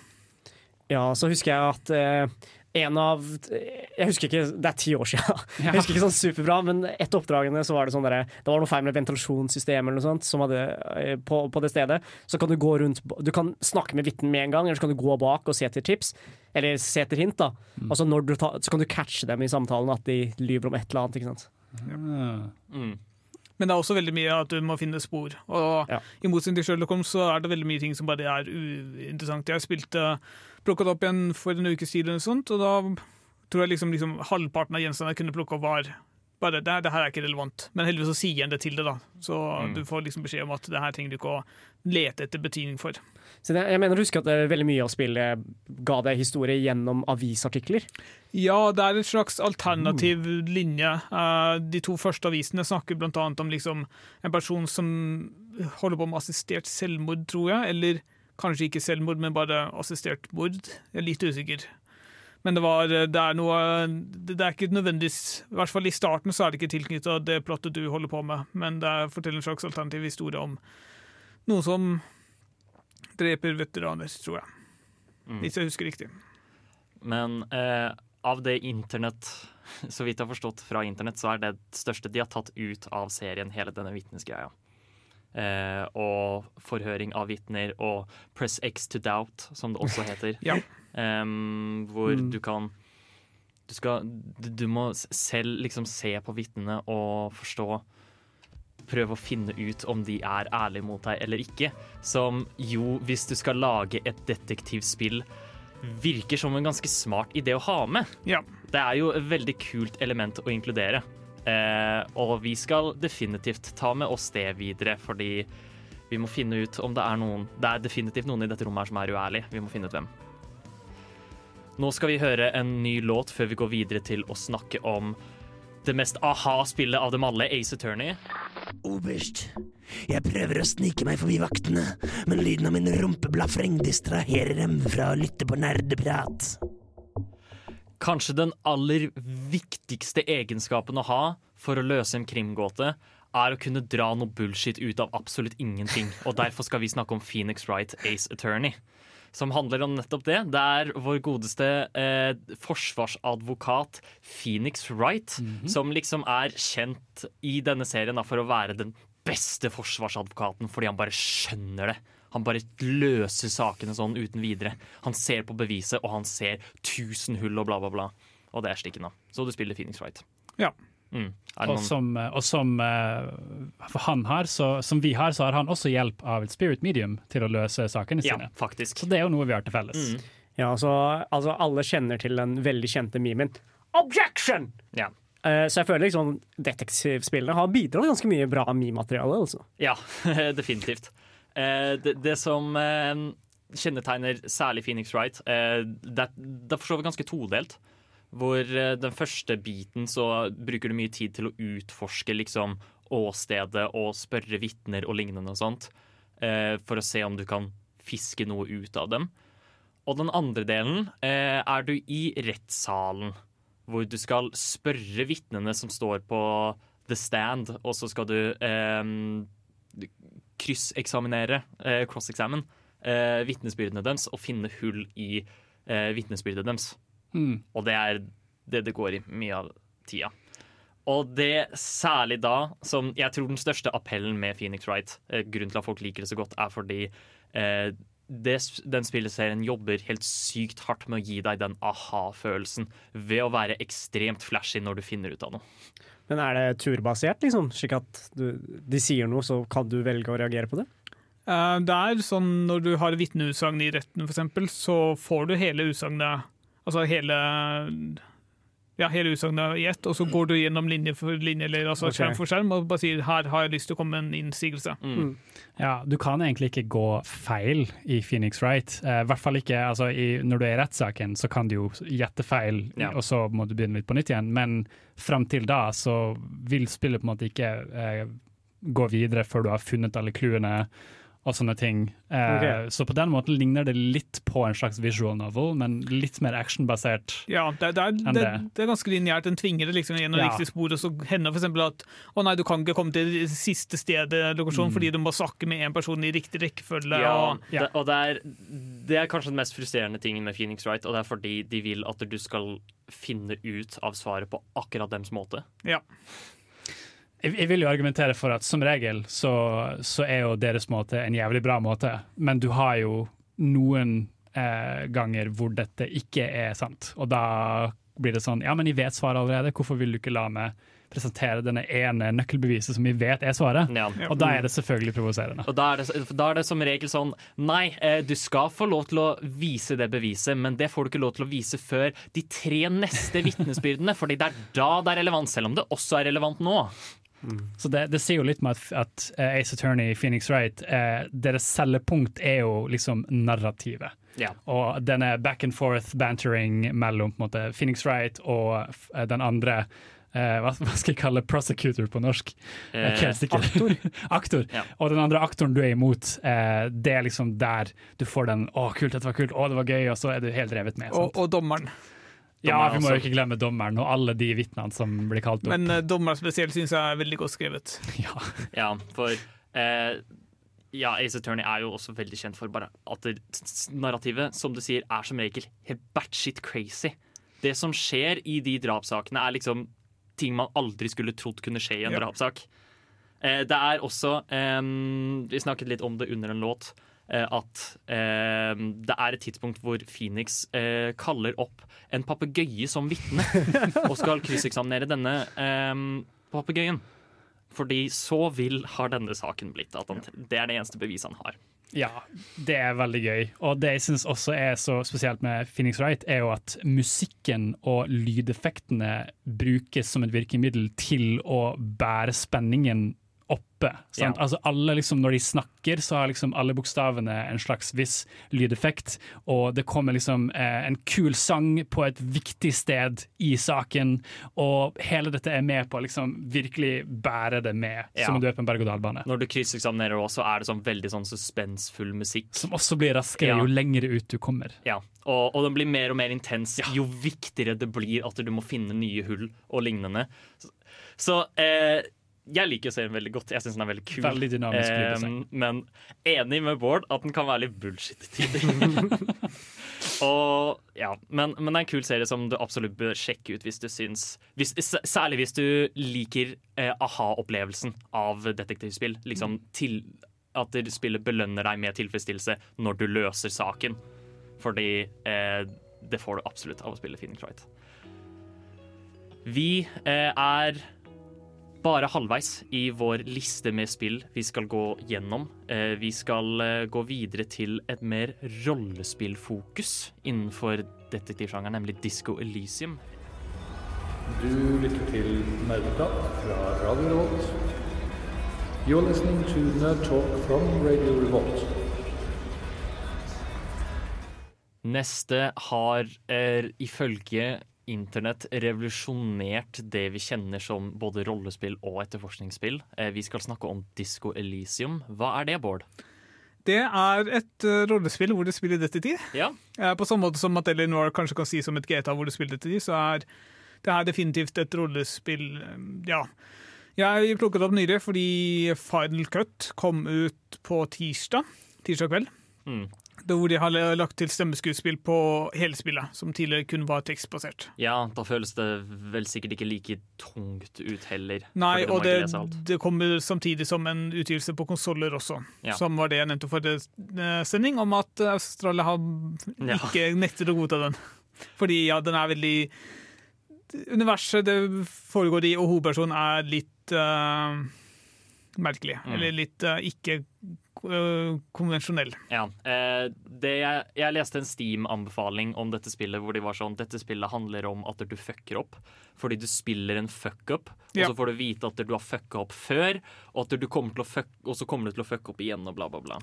Ja, så husker jeg at eh, en av Jeg husker ikke, det er ti år siden. *laughs* Jeg husker ikke sånn superbra, men et av oppdragene så var det sånn derre Det var noe feil med ventilasjonssystemet eller noe sånt som hadde, eh, på, på det stedet. Så kan du gå rundt Du kan snakke med vitnet med en gang, eller så kan du gå bak og se etter tips. Eller se etter hint, da. Og så, når du tar, så kan du catche dem i samtalen, at de lyver om et eller annet. ikke sant? Ja. mm. Men det er også veldig mye at du må finne spor. Og Ja. i motsetning til Sherlock Holmes så er det veldig mye ting som bare er uinteressant. Jeg spilte plukket opp igjen for en ukes tid, og sånt, og da tror jeg liksom, liksom halvparten av gjenstandene jeg kunne plukke opp, var Bare det, det her er ikke relevant. Men heldigvis så sier han det til deg, da. Så Mm. du får liksom beskjed om at det her trenger du ikke å lete etter betydning for. Så det, jeg mener du husker at det, veldig mye av spillet ga deg historie gjennom avisartikler. Ja, det er et slags alternativ linje. Eh, de to første avisene snakker bl.a. om liksom en person som holder på med assistert selvmord, tror jeg. Eller kanskje ikke selvmord, men bare assistert mord. Jeg er litt usikker. Men det, var, det er noe Det er ikke nødvendigvis I hvert fall i starten så er det ikke tilknytta det plottet du holder på med, men det er- forteller en slags alternativ historie om noe som dreper veteraner, tror jeg. Mm. Hvis jeg husker riktig. Men eh, av det internett, *laughs* så vidt jeg har forstått fra internett, så er det det største de har tatt ut av serien, hele denne vitnesgreia. Eh, og forhøring av vitner og press X to doubt, som det også heter. Ja. Em, hvor du kan du, skal, du, du må selv liksom se på vitnene og forstå Prøve å finne ut om de er ærlige mot deg eller ikke. Som jo, hvis du skal lage et detektivspill, virker som en ganske smart idé å ha med. Ja. Det er jo et veldig kult element å inkludere. Eh, og vi skal definitivt ta med oss det videre, fordi vi må finne ut om det er noen Det er definitivt noen i dette rommet her som er uærlig. Vi må finne ut hvem. Nå skal vi høre en ny låt før vi går videre til å snakke om det mest aha-spillet av dem alle, Ace Attorney. Oberst, jeg prøver å snike meg forbi vaktene, men lyden av min rumpeblafreng distraherer dem fra å lytte på nerdeprat. Kanskje den aller viktigste egenskapen å ha for å løse en krimgåte, er å kunne dra noe bullshit ut av absolutt ingenting. Og derfor skal vi snakke om Phoenix Wright Ace Attorney. Som handler om nettopp det. Det er vår godeste eh, forsvarsadvokat Phoenix Wright, som liksom er kjent i denne serien da, for å være den beste forsvarsadvokaten fordi han bare skjønner det. Han bare løser sakene sånn uten videre. Han ser på beviset, og han ser tusen hull og bla, bla, bla. Og det er stikken, da. Så du spiller Phoenix Wright. Ja. Mm. Er Og som, og som eh, for han har, så, som vi har, så har han også hjelp av et spirit medium til å løse sakene Ja, sine. faktisk. Så det er jo noe vi har til felles. Mm. Ja, så, altså Alle kjenner til den veldig kjente memen Objection! Ja. Uh, så jeg føler liksom detektivspillene har bidratt ganske mye bra meme-materiale. Altså. Ja, *laughs* definitivt. Uh, det, det som uh, kjennetegner særlig Phoenix Wright, eh, det, det er for så vidt ganske todelt. Hvor eh, den første biten så bruker du mye tid til å utforske liksom åstedet og spørre vitner og lignende og sånt. Eh, for å se om du kan fiske noe ut av dem. Og den andre delen eh, er du i rettssalen. Hvor du skal spørre vitnene som står på the stand, og så skal du eh, krysseksaminere, eh, cross-examine, eh, vitnesbyrdene deres og finne hull i eh, vitnesbyrdet deres. Mm. Og det er det det går i mye av tida. Og det særlig da, som jeg tror den største appellen med Phoenix Wright, eh, grunnen til at folk liker det så godt, er fordi eh, det, den spilleserien jobber helt sykt hardt med å gi deg den aha-følelsen ved å være ekstremt flashy når du finner ut av noe. Men er det turbasert, liksom? Slik at du, de sier noe, så kan du velge å reagere på det? Eh, Det er sånn når du har vitneutsagn i retten, eksempel, så får du hele utsagnet Altså hele ja, hele utsagnet i ett, og så går du gjennom linje for linje eller altså okay. skjerm for skjerm og bare sier her har jeg lyst til å komme med en innsigelse. Ja, du kan egentlig ikke gå feil i Phoenix Wright. Eh, I hvert fall ikke altså, i, når du er i rettssaken, så kan du jo gjette feil, Ja. og så må du begynne litt på nytt igjen. Men fram til da så vil spillet på en måte ikke eh, gå videre før du har funnet alle clouene og sånne ting. Eh, Ok. Så på den måten ligner det litt på en slags visual novel, men litt mer actionbasert. Ja, det, det, er, Enn det, det. det er ganske lineært. Den tvinger det liksom gjennom Ja. riktig spor, og så hender f.eks. at å nei, du kan ikke komme til siste stedet, lokasjon, fordi du må snakke med én person i riktig rekkefølge. Mm. Ja, Og, Ja. Det, og det er, det er kanskje den mest frustrerende tingen med Phoenix Wright, og det er fordi de vil at du skal finne ut av svaret på akkurat dems måte. ja. Jeg, vil jo argumentere for at som regel så, så er jo deres måte en jævlig bra måte, men du har jo noen eh, ganger hvor dette ikke er sant. Og da blir det sånn Ja, men jeg vet svaret allerede, hvorfor vil du ikke la meg presentere denne ene nøkkelbeviset som vi vet er svaret. Ja. Og da er det selvfølgelig provoserende. Og da er, det, da er det som regel sånn Nei, eh, du skal få lov til å vise det beviset, men det får du ikke lov til å vise før de tre neste vitnesbyrdene, fordi det er da det er relevant, selv om det også er relevant nå. Så det, det sier jo litt med at, at eh, Ace Attorney, Phoenix Wright, eh, deres selgepunkt er jo liksom narrativet. Yeah. Og denne back and forth bantering mellom på måte, Phoenix Wright og eh, den andre eh, hva, *laughs* hva skal jeg kalle prosecutor på norsk? Sikker. Aktor. *laughs* Aktor. Ja. Og den andre aktoren du er imot, eh, det er liksom der du får den 'å, kult, dette var kult', 'å, det var gøy', og så er du helt revet med. Og, og dommeren. Ja, vi må jo ikke glemme dommeren og alle de vitnene som blir kalt opp. Men uh, dommeren spesielt syns jeg er veldig godt skrevet. *laughs* ja. Ja, for uh, ja, Ace Attorney er jo også veldig kjent for bare at det, narrativet, som du sier, er som regel helt batshit crazy. Det som skjer i de drapssakene, er liksom ting man aldri skulle trodd kunne skje i en yep. drapssak. Uh, det er også um, Vi snakket litt om det under en låt. Eh, at eh, det er et tidspunkt hvor Phoenix eh, kaller opp en papegøye som vitne *laughs* og skal krysseksaminere denne papegøyen. Fordi så vill har denne saken blitt. At han, det er det eneste beviset han har. Ja, det er veldig gøy. Og det jeg syns også er så spesielt med Phoenix Wright, er jo at musikken og lydeffektene brukes som et virkemiddel til å bære spenningen oppe. Ja. Altså alle liksom, Når de snakker, så har liksom alle bokstavene en slags viss lydeffekt, og det kommer liksom eh, en kul sang på et viktig sted i saken, og hele dette er med på å liksom virkelig bære det med, Ja. som om du er på en berg-og-dal-bane. Når du krysseksaminerer også, er det sånn veldig sånn suspensfull musikk. Som også blir raskere Ja. jo lengre ut du kommer. Ja, og, og den blir mer og mer intens jo viktigere det blir at du må finne nye hull og lignende. Så, så eh, jeg liker serien veldig godt. Jeg syns den er veldig kul. Veldig dynamisk Eh, men enig med Bård at den kan være litt bullshit til *laughs* og, ja, men, men det er en kul serie som du absolutt bør sjekke ut hvis du syns hvis, Særlig hvis du liker eh, aha-opplevelsen av detektivspill. Liksom til at spillet belønner deg med tilfredsstillelse når du løser saken. Fordi eh, det får du absolutt av å spille Phoenix Wright. Vi eh, er bare halvveis i vår liste med spill vi skal gå gjennom. Eh, vi skal eh, gå videre til et mer rollespillfokus innenfor detektivsjangeren, nemlig Disco Elysium. Du lytter til Nerdeprat fra Radio Revolt. You're listening to Nerd Talk from Radio Revolt. Neste har er, ifølge internett revolusjonert det vi kjenner som både rollespill og etterforskningsspill. Eh, vi skal snakke om Disco Elysium. Hva er det, Bård? Det er et uh, rollespill hvor du spiller detektiv. Ja. Eh, på samme måte som at Eleanor kanskje kan si som et GTA hvor du spiller detektiv, så er det her definitivt et rollespill. eh, Ja. Jeg plukket opp nylig fordi Final Cut kom ut på tirsdag. Tirsdag kveld. Mm. Hvor de har lagt til stemmeskuespill på hele spillet, som tidligere kun var tekstbasert. ja, da føles det vel sikkert ikke like tungt ut heller. Nei, og det, det kommer samtidig som en utgivelse på konsoller også. Ja. Som var det jeg nevnte forrige eh, sending, om at Australia har Ja. ikke nektet å godta den. Fordi ja, den er veldig Universet det foregår i, og hovedpersonen er litt uh, merkelig. Mm. Eller litt uh, ikke konvensjonell. Ja, eh, det jeg, jeg leste en Steam-anbefaling om dette spillet hvor de var sånn Dette spillet handler om at du fucker opp fordi du spiller en fuck-up, og Ja. så får du vite at du har fucka opp før, og, fuck, og så kommer du til å fucke opp igjen, og bla, bla, bla.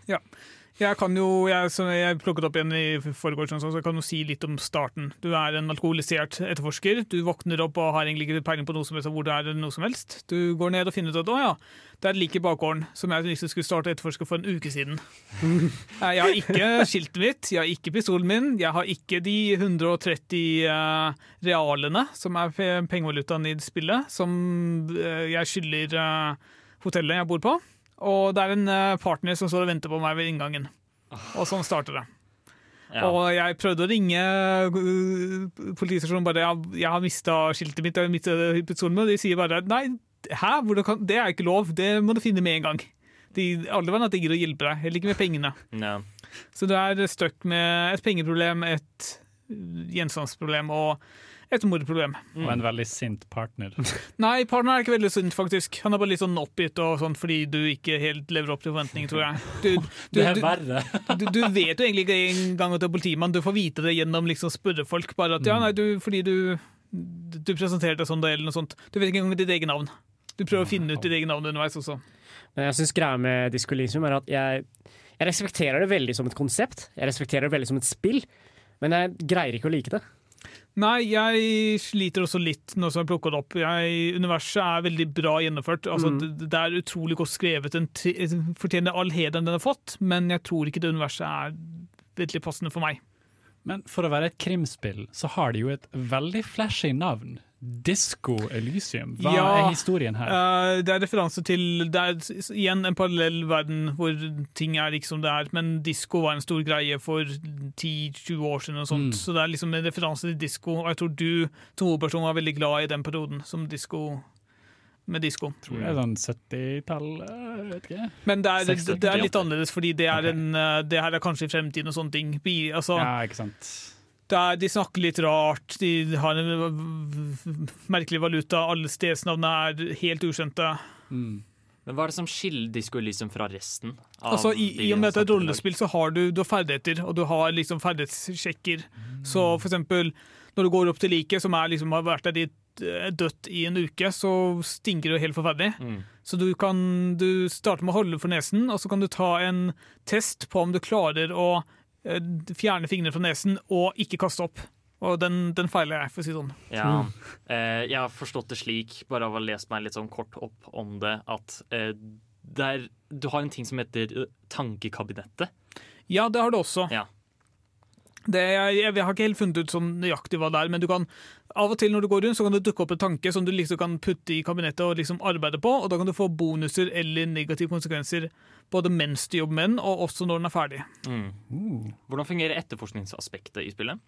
Jeg kan jo, jeg, jeg plukket opp igjen i foregårs, så jeg kan jo si litt om starten. Du er en alkoholisert etterforsker. Du våkner opp og har egentlig ikke peiling på noe som helst, hvor det er noe som helst. Du går ned og finner ut at å ja, det er like i bakgården som jeg liksom skulle starte etterforske for en uke siden. Jeg har ikke skiltet mitt, jeg har ikke pistolen min, jeg har ikke de 130 eh, realene som er pengevalutaen i spillet, som eh, jeg skylder eh, hotellet jeg bor på. Og det er en partner som står og venter på meg ved inngangen. Og sånn starter det. Ja. Og jeg prøvde å ringe politistasjonen bare jeg, jeg har mista skiltet mitt, jeg har mistet pistolen min, og de sier bare nei, hæ, kan, det er ikke lov, det må du finne med en gang. De, alle var at de gidder å hjelpe deg, heller ikke med pengene. Ja. Så du er stuck med et pengeproblem, et gjenstandsproblem og et mordproblem. Og en veldig sint partner. *laughs* Nei, partneren er ikke veldig sint, faktisk. Han er bare litt sånn oppgitt og sånn fordi du ikke helt lever opp til forventningene, tror jeg. Du, du, *laughs* Det er verre. *laughs* du, du vet jo egentlig ikke engang at du er politimann, du får vite det gjennom liksom spørre folk. Bare at ja, nei, du, fordi du, du presenterte deg sånn da, eller noe sånt. Du vet ikke engang ditt eget navn. Du prøver å finne ut ditt eget navn underveis også. Men jeg syns greia med Disco Elysium er at jeg, jeg respekterer det veldig som et konsept. Jeg respekterer det veldig som et spill, men jeg greier ikke å like det. Nei, jeg sliter også litt nå som jeg plukket det opp. Jeg, universet er veldig bra gjennomført. Altså, Mm. det, det er utrolig godt skrevet. Den fortjener all heden den har fått, men jeg tror ikke det universet er veldig passende for meg. Men for å være et krimspill, så har de jo et veldig flashy navn. Disco Elysium. Hva Ja, er historien her? Uh, det er referanse til Det er igjen en parallell verden hvor ting er ikke som det er, men disko var en stor greie for 10-20 år siden. og sånt, Mm. Så det er liksom en referanse til disko. Og jeg tror du som hovedperson var veldig glad i den perioden som disko med disko. Tror er sånn 70-tall, vet ikke. Men det er, 60, det er litt annerledes, fordi det, er okay. en, eh, det her er kanskje i fremtiden og sånne ting. Altså, Ja, ikke sant. Det de snakker litt rart, de har en merkelig valuta, alle stedsnavnene er helt ukjente. Mm. Men hva er det som skiller Disco Elysium fra resten? av Altså, i, I og med at det er et rollespill, så har du, du har ferdigheter, og du har liksom ferdighetssjekker. Så for eksempel, når du går opp til liket, som er liksom, har vært der i, dødt i en uke, så stinker det helt forferdelig. Mm. Så du kan du starter med å holde for nesen, og så kan du ta en test på om du klarer å fjerne fingrene fra nesen og ikke kaste opp. Og den, den feiler jeg, for å si det sånn. Ja, eh, jeg har forstått det slik, bare av å ha lest meg litt sånn kort opp om det, at eh, der, du har en ting som heter eh, tankekabinettet. Ja, det har du også. Ja. Det, jeg, jeg har ikke helt funnet ut sånn nøyaktig hva det er, men du kan av og til når du går rundt, så kan det dukke opp en tanke som du liksom kan putte i kabinettet og liksom arbeide på, og da kan du få bonuser eller negative konsekvenser både mens du jobber med den, og også når den er ferdig. Mm. Hvordan fungerer etterforskningsaspektet i spillet?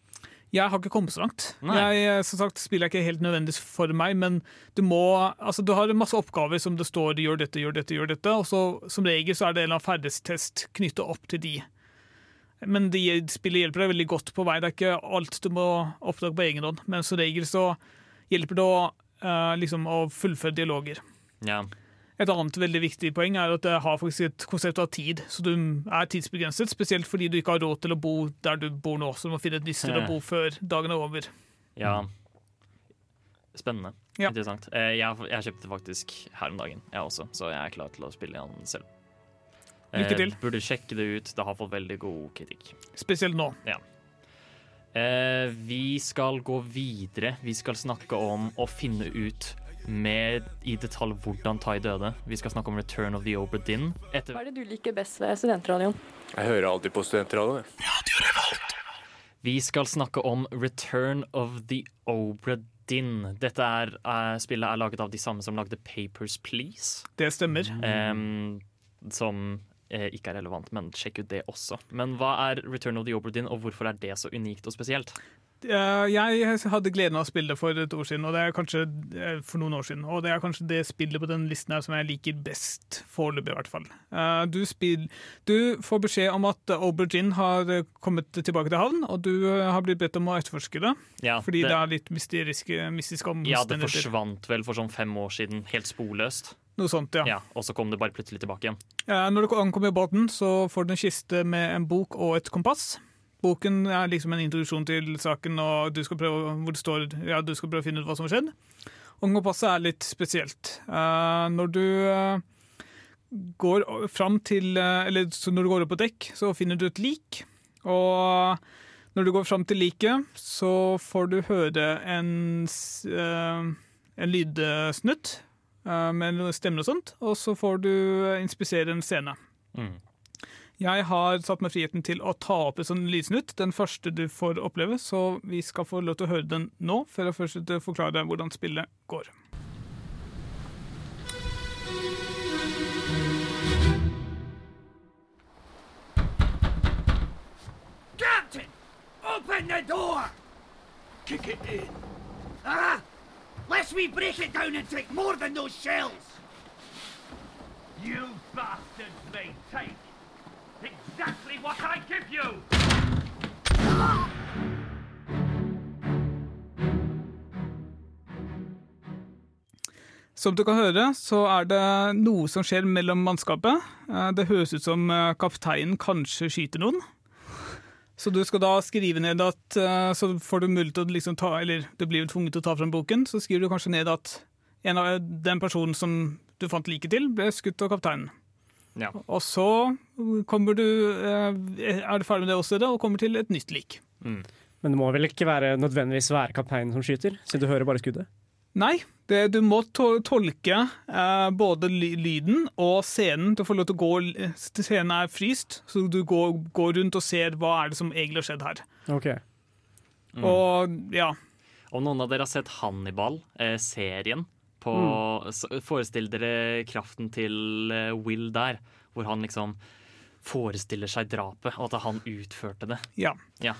Jeg har ikke kommet så langt. Nei. Jeg, som sagt, spiller ikke helt nødvendigvis for meg, men du må Altså, du har masse oppgaver som det står 'gjør dette, gjør dette', gjør dette, og så som regel så er det en eller annen ferdighetstest knyttet opp til de. Men de spillet hjelper deg veldig godt på vei. Det er ikke alt du må oppdage på egen hånd, men som regel så hjelper det å, uh, liksom, å fullføre dialoger. Ja. Et annet veldig viktig poeng er at det har faktisk et konsept av tid, så du er tidsbegrenset, spesielt fordi du ikke har råd til å bo der du bor nå, så du må finne et nytt sted å bo før dagen er over. ja. Spennende. Ja. Interessant. Eh, jeg, jeg kjøpte faktisk her om dagen, jeg også, så jeg er klar til å spille igjen selv. Lykke til. Eh, burde sjekke det ut. Det har fått veldig god kritikk. Spesielt nå. Eh, vi skal gå videre. Vi skal snakke om å finne ut med i detalj hvordan Tai døde. Vi skal snakke om Return of the Obra Dinn. Etter Hva er det du liker best ved studentradioen? Jeg hører alltid på studentradioen. Vi skal snakke om Return of the Obra Dinn. Dette er, uh, spillet er laget av de samme som lagde Papers, Please. Det stemmer. Um, som eh, ikke er relevant, men sjekk ut det også. Men hva er Return of the Oberdin, og hvorfor er det så unikt og spesielt? Eh, Jeg hadde gleden av å spille det for et år siden, og det er kanskje eh, for noen år siden. Og det er kanskje det spillet på den listen her som jeg liker best, foreløpig i hvert fall. Eh, Du, spill, du får beskjed om at Aubergine har eh, kommet tilbake til havn, og du eh, har blitt bedt om å etterforske det. Ja, fordi det- det, er litt mystiske, mystiske Ja, det forsvant vel for sånn fem år siden, helt sporløst. Noe sånt, ja. Ja, og så kom det bare plutselig tilbake igjen. Ja, Når du ankommer båten, så får du en kiste med en bok og et kompass. Boken er liksom en introduksjon til saken, og du skal prøve, hvor det står, ja, du skal prøve å finne ut hva som har skjedd. Og kompasset er litt spesielt. Uh, når du uh, går fram til uh, Eller så når du går opp på dekk, så finner du et lik. Og når du går fram til liket, så får du høre en, en lydsnutt med noen stemmer og sånt, og så får du eh, inspisere en scene. Mm. Jeg har satt meg friheten til å ta opp en sånn lydsnutt, den første du får oppleve, så vi skal få lov til å høre den nå, før jeg først forklarer forklare hvordan spillet går. Captain! Open the door! Kick it in. Ah! Lest we break it down and take more than those shells! You bastards may take exactly what I give you! Ah! Som du kan høre, så er det noe som skjer mellom mannskapet. Eh, det høres ut som eh, kapteinen kanskje skyter noen. Så du skal da skrive ned at eh, Så får du mulighet til å liksom ta Eller du blir jo tvunget til å ta frem boken, så skriver du kanskje ned at en av den personen som du fant liket til, ble skutt av kapteinen. Ja. Og så kommer du eh, Er du ferdig med det åstedet og kommer til et nytt lik. Mm. Men det må vel ikke være nødvendigvis være kapteinen som skyter, siden du hører bare skuddet? Nei, det, du må to tolke eh, både lyden og scenen. Du får lov til å gå Scenen er fryst, så du går, går rundt og ser hva er det som egentlig har skjedd her. Ok. Mm. Og ja. Om noen av dere har sett Hannibal, eh, serien, på, så forestill dere kraften til eh, Will der, hvor han liksom forestiller seg drapet, og at han utførte det. ja. Ja.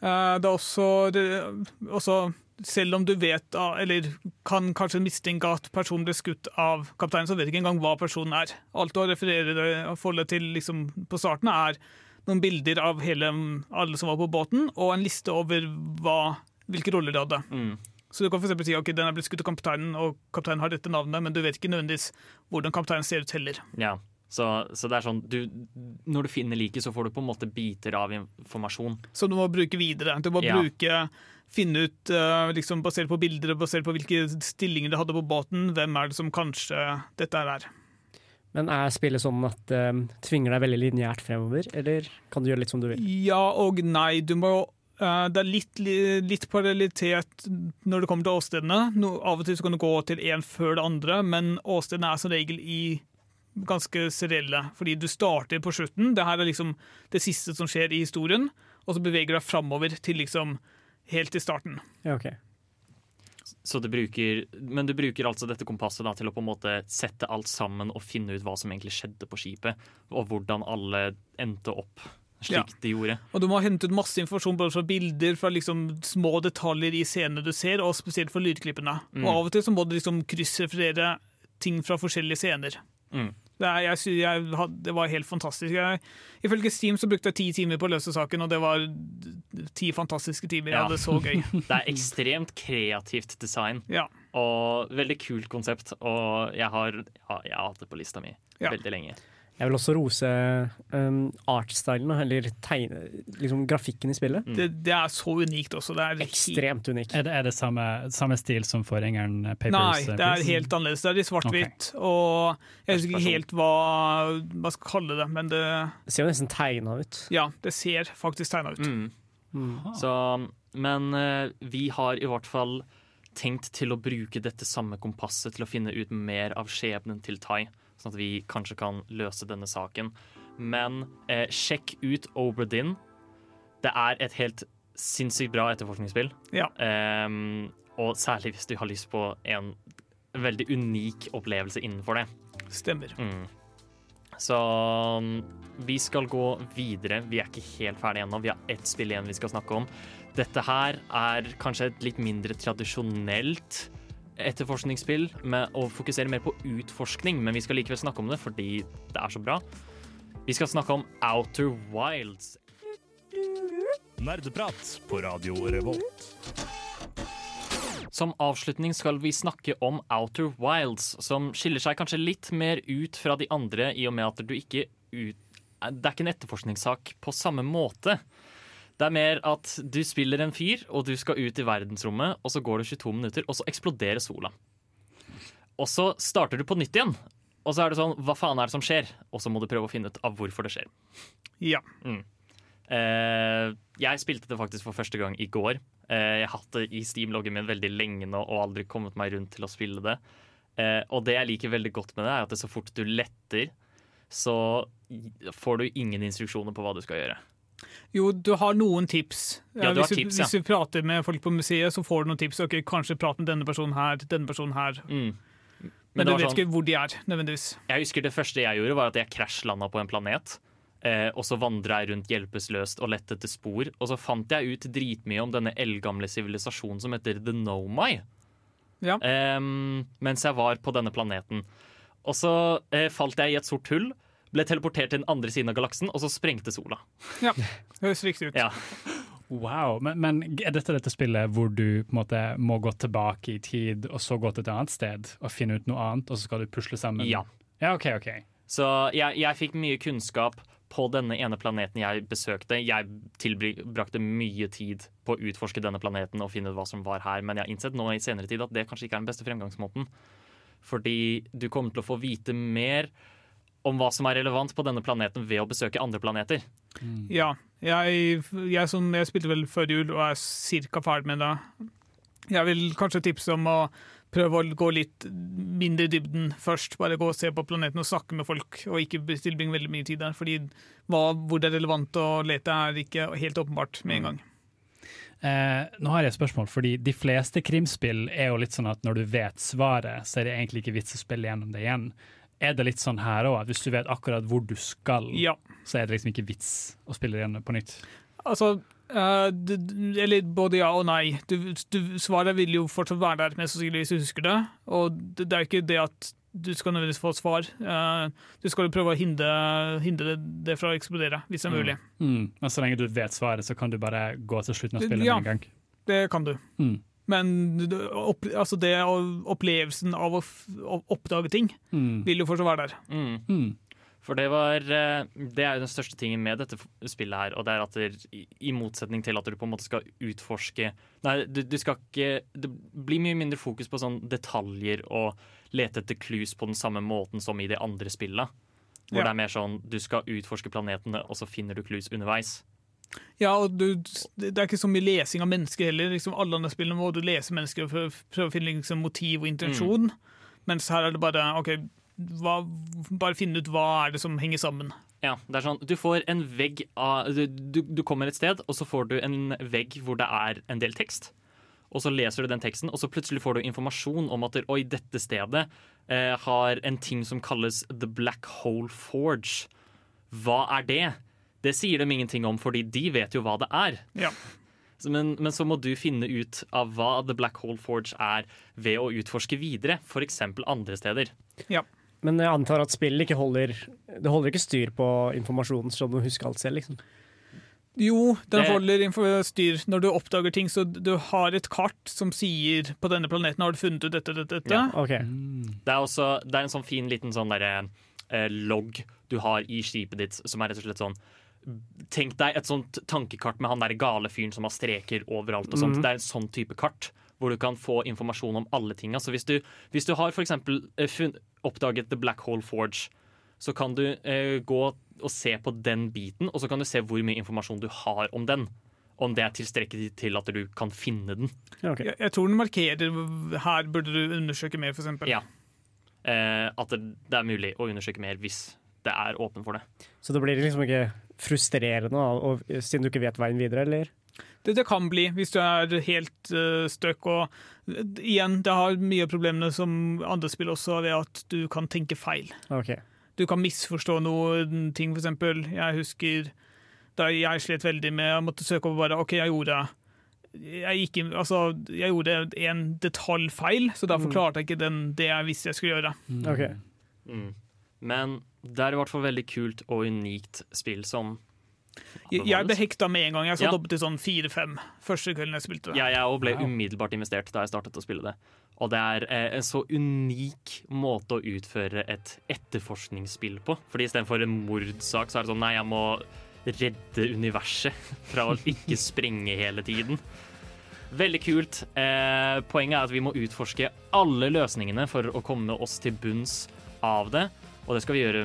Eh, det er også, det, også Selv om du vet, eller kan kanskje mistenke at personen ble skutt av kapteinen, så vet du ikke engang hva personen er. Alt du har referert forholdet til liksom, på starten, er noen bilder av hele, alle som var på båten, og en liste over hva, hvilke roller de hadde. Mm. Så du kan for si ok, den er blitt skutt av kapteinen, og kapteinen har dette navnet, men du vet ikke nødvendigvis hvordan kapteinen ser ut heller. Ja. Så, så det er sånn du, Når du finner liket, så får du på en måte biter av informasjon. Som du må bruke videre. Du må Ja. bruke, finne ut, eh, liksom basert på bilder og basert på hvilke stillinger det hadde på båten, hvem er det som kanskje dette er. Men er spillet sånn at det tvinger deg veldig lineært fremover, eller kan du gjøre litt som du vil? Ja og nei. Du må eh, det er litt, li- litt parallellitet når det kommer til åstedene. No, av og til så kan du gå til én før det andre, men åstedene er som regel i ganske serielle. Fordi du starter på slutten. Det her er liksom det siste som skjer i historien, og så beveger du deg framover til liksom helt til starten. Ja, ok. Så du bruker, men du bruker altså dette kompasset da, til å på en måte sette alt sammen og finne ut hva som egentlig skjedde på skipet, og hvordan alle endte opp slik Ja. de gjorde. Og du må ha hentet masse informasjon både fra bilder, fra liksom små detaljer i scenene du ser, og spesielt fra lydklippene. Mm. Og av og til så må du liksom kryssreferere ting fra forskjellige scener. Mm. Det, er, jeg, jeg, had- det var helt fantastisk. Jeg, ifølge Steam så brukte jeg ti timer på å løse saken, og det var ti fantastiske timer. Jeg Ja. hadde det så gøy. *laughs* Det er ekstremt kreativt design Ja. og veldig kult konsept. Og jeg har, ja, jeg har hatt det på lista mi Ja. veldig lenge. Jeg vil også rose um, artstylen, eller tegne, liksom grafikken i spillet. Det, det er så unikt også. Det er Ekstremt unikt. Er det, er det samme, samme stil som forgjengeren Papers? Nei, eh, det er helt annerledes. Det er litt svart-hvitt. Og jeg husker ikke helt hva man skal kalle det, men det Det ser jo nesten tegna ut. Ja, det ser faktisk tegna ut. Mm. Så, men eh, vi har i hvert fall tenkt til å bruke dette samme kompasset til å finne ut mer av skjebnen til Tai, sånn at vi kanskje kan løse denne saken. Men eh, sjekk ut Oberdin. Det er et helt sinnssykt bra etterforskningsspill. Ja. Um, og særlig hvis du har lyst på en veldig unik opplevelse innenfor det. Stemmer. Mm. Så um, vi skal gå videre. Vi er ikke helt ferdige ennå. Vi har ett spill igjen vi skal snakke om. Dette her er kanskje et litt mindre tradisjonelt etterforskningsspill med å fokusere mer på utforskning, men vi skal likevel snakke om det fordi det er så bra. Vi skal snakke om Outer Wilds. Nerdeprat på Radio Revolt. Som avslutning skal vi snakke om Outer Wilds, som skiller seg kanskje litt mer ut fra de andre i og med at du ikke ut... Det er ikke en etterforskningssak på samme måte. Det er mer at du spiller en fyr, og du skal ut i verdensrommet, og så går det 22 minutter, og så eksploderer sola. Og så starter du på nytt igjen, og så er det sånn Hva faen er det som skjer? Og så må du prøve å finne ut av hvorfor det skjer. Ja. Mm. Eh, jeg spilte det faktisk for første gang i går. Eh, jeg har hatt det i Steam-loggen min veldig lenge nå og aldri kommet meg rundt til å spille det. Eh, og det jeg liker veldig godt med det, er at det så fort du letter, så får du ingen instruksjoner på hva du skal gjøre. Jo, du har noen tips. Ja, du har hvis, ja. hvis du prater med folk på museet, så får du noen tips. Ok, Kanskje prat med denne personen her, denne personen her. Mm. Men, Men du vet sånn- ikke hvor de er, nødvendigvis. Jeg husker Det første jeg gjorde, var at jeg krasjlanda på en planet. Eh, og så vandra jeg rundt hjelpeløst og lette etter spor. Og så fant jeg ut dritmye om denne eldgamle sivilisasjonen som heter The Nomai. Ja. Eh, mens jeg var på denne planeten. Og så eh, falt jeg i et sort hull, ble teleportert til den andre siden av galaksen, og så sprengte sola. Ja, høres riktig ut. Ja. Wow, men, men er dette dette spillet hvor du på en måte må gå tilbake i tid, og så gå til et annet sted og finne ut noe annet, og så skal du pusle sammen? Ja. Ja, OK, OK. Så jeg, jeg fikk mye kunnskap på denne ene planeten jeg besøkte. Jeg tilbrakte mye tid på å utforske denne planeten og finne ut hva som var her, men jeg har innsett nå i senere tid at det kanskje ikke er den beste fremgangsmåten. Fordi du kommer til å få vite mer om hva som er relevant på denne planeten ved å besøke andre planeter. Ja. Jeg, jeg, som, jeg spilte vel før jul og er ca. ferdig med det. Jeg vil kanskje tipse om å prøve å gå litt mindre i dybden først. Bare gå og se på planeten og snakke med folk, og ikke tilbringe veldig mye tid der. Fordi hva, hvor det er relevant å lete, er ikke helt åpenbart med en gang. Eh, nå har jeg et spørsmål, fordi de fleste krimspill er jo litt sånn at når du vet svaret, så er det egentlig ikke vits å spille gjennom det igjen. Er det litt sånn her òg, at hvis du vet akkurat hvor du skal, Ja. så er det liksom ikke vits å spille igjen på nytt? Altså, uh, det, eller både ja og nei. Du, du, svaret vil jo fortsatt være der, mest sannsynlig hvis du husker det. Og det, det er jo ikke det at du skal nødvendigvis få svar. Uh, du skal jo prøve å hindre, hindre det fra å eksplodere, hvis det er mulig. Mm. Men så lenge du vet svaret, så kan du bare gå til slutten av spillet Ja. en gang. Det kan du. Mm. Men opp, altså det, opplevelsen av å, f- å oppdage ting Mm. vil jo fortsatt være der. Mm. For det var eh, Det er jo den største tingen med dette spillet her, og det er at det, i- i motsetning til at du på en måte skal utforske Nei, du, du skal ikke Det blir mye mindre fokus på sånn detaljer og lete etter clues på den samme måten som i de andre spillene. Hvor Ja. det er mer sånn du skal utforske planetene, og så finner du clues underveis. Ja, og du, det er ikke så mye lesing av mennesker heller. Liksom alle andre spillene må du lese mennesker for prøve å finne liksom motiv og intensjon. Mens her er det bare OK, hva, bare finne ut hva er det som henger sammen. Ja, det er sånn, Du får en vegg av du, du, du kommer et sted, og så får du en vegg hvor det er en del tekst. Og så leser du den teksten, og så plutselig får du informasjon om at oi, dette stedet eh, har en ting som kalles The Black Hole Forge. Hva er det? Det sier dem ingenting om, fordi de vet jo hva det er. Ja. Men, men så må du finne ut av hva The Black Hole Forge er ved å utforske videre, f.eks. andre steder. Ja. Men jeg antar at spillet ikke holder Det holder ikke styr på informasjonen som du husker alt selv, liksom. Jo, den holder styr når du oppdager ting. Så du har et kart som sier på denne planeten har du funnet ut dette, dette, dette. Ja. Mm. Det er også det er en sånn fin liten sånn der, eh, logg du har i skipet ditt, som er rett og slett sånn Tenk deg et sånt tankekart med han der gale fyren som har streker overalt. og sånt. Mm. Det er en sånn type kart hvor du kan få informasjon om alle tinga. Så hvis du, hvis du har for eksempel eh, oppdaget The Black Hole Forge, så kan du eh, gå og se på den biten, og så kan du se hvor mye informasjon du har om den. Om det er tilstrekkelig til at du kan finne den. Jeg, jeg tror den markerer her burde du undersøke mer, for eksempel. Ja. Eh, at det, det er mulig å undersøke mer hvis det er åpen for det. Så det blir liksom ikke frustrerende og, siden du ikke vet veien videre, eller? Det, det kan bli, hvis du er helt uh, støkk. Og uh, igjen, det har mye av problemene som andre spill også, ved at du kan tenke feil. Okay. Du kan misforstå noen ting, eksempel. Jeg husker da jeg slet veldig med Jeg måtte søke over bare OK, jeg gjorde jeg, gikk altså, jeg gjorde en detaljfeil, så derfor Mm. klarte jeg ikke den, det jeg visste jeg skulle gjøre. Ok. Mm. Men det er i hvert fall veldig kult og unikt spill som Jeg, jeg ble hekta med en gang. Jeg satt Ja. oppe til sånn fire-fem første kvelden jeg spilte det. Ja, jeg òg ble umiddelbart investert da jeg startet å spille det. Og det er eh, en så unik måte å utføre et etterforskningsspill på. Fordi istedenfor en mordsak, så er det sånn nei, jeg må redde universet *laughs* fra å ikke sprenge hele tiden. Veldig kult. Eh, poenget er at vi må utforske alle løsningene for å komme oss til bunns av det. Og det skal vi gjøre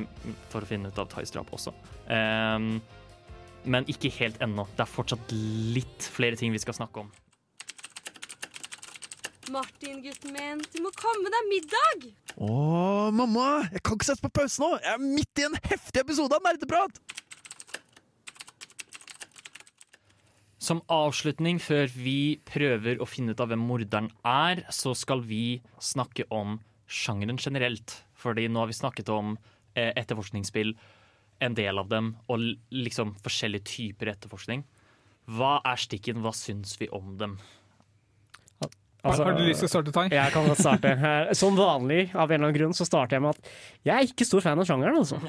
for å finne ut av Thais drap også. Um, men ikke helt ennå. Det er fortsatt litt flere ting vi skal snakke om. Martin, gutten min, du må komme deg middag! Å, mamma! Jeg kan ikke sette på pause nå! Jeg er midt i en heftig episode av Nerdeprat! Som avslutning, før vi prøver å finne ut av hvem morderen er, så skal vi snakke om sjangeren generelt. Fordi nå har vi snakket om eh, etterforskningsspill, en del av dem, og liksom forskjellige typer etterforskning. Hva er stikken? Hva syns vi om dem? Altså, har du lyst til å starte, Tang? Jeg kan godt starte. *laughs* Eh, Som vanlig, av en eller annen grunn, så starter jeg med at jeg er ikke stor fan av sjangeren, altså.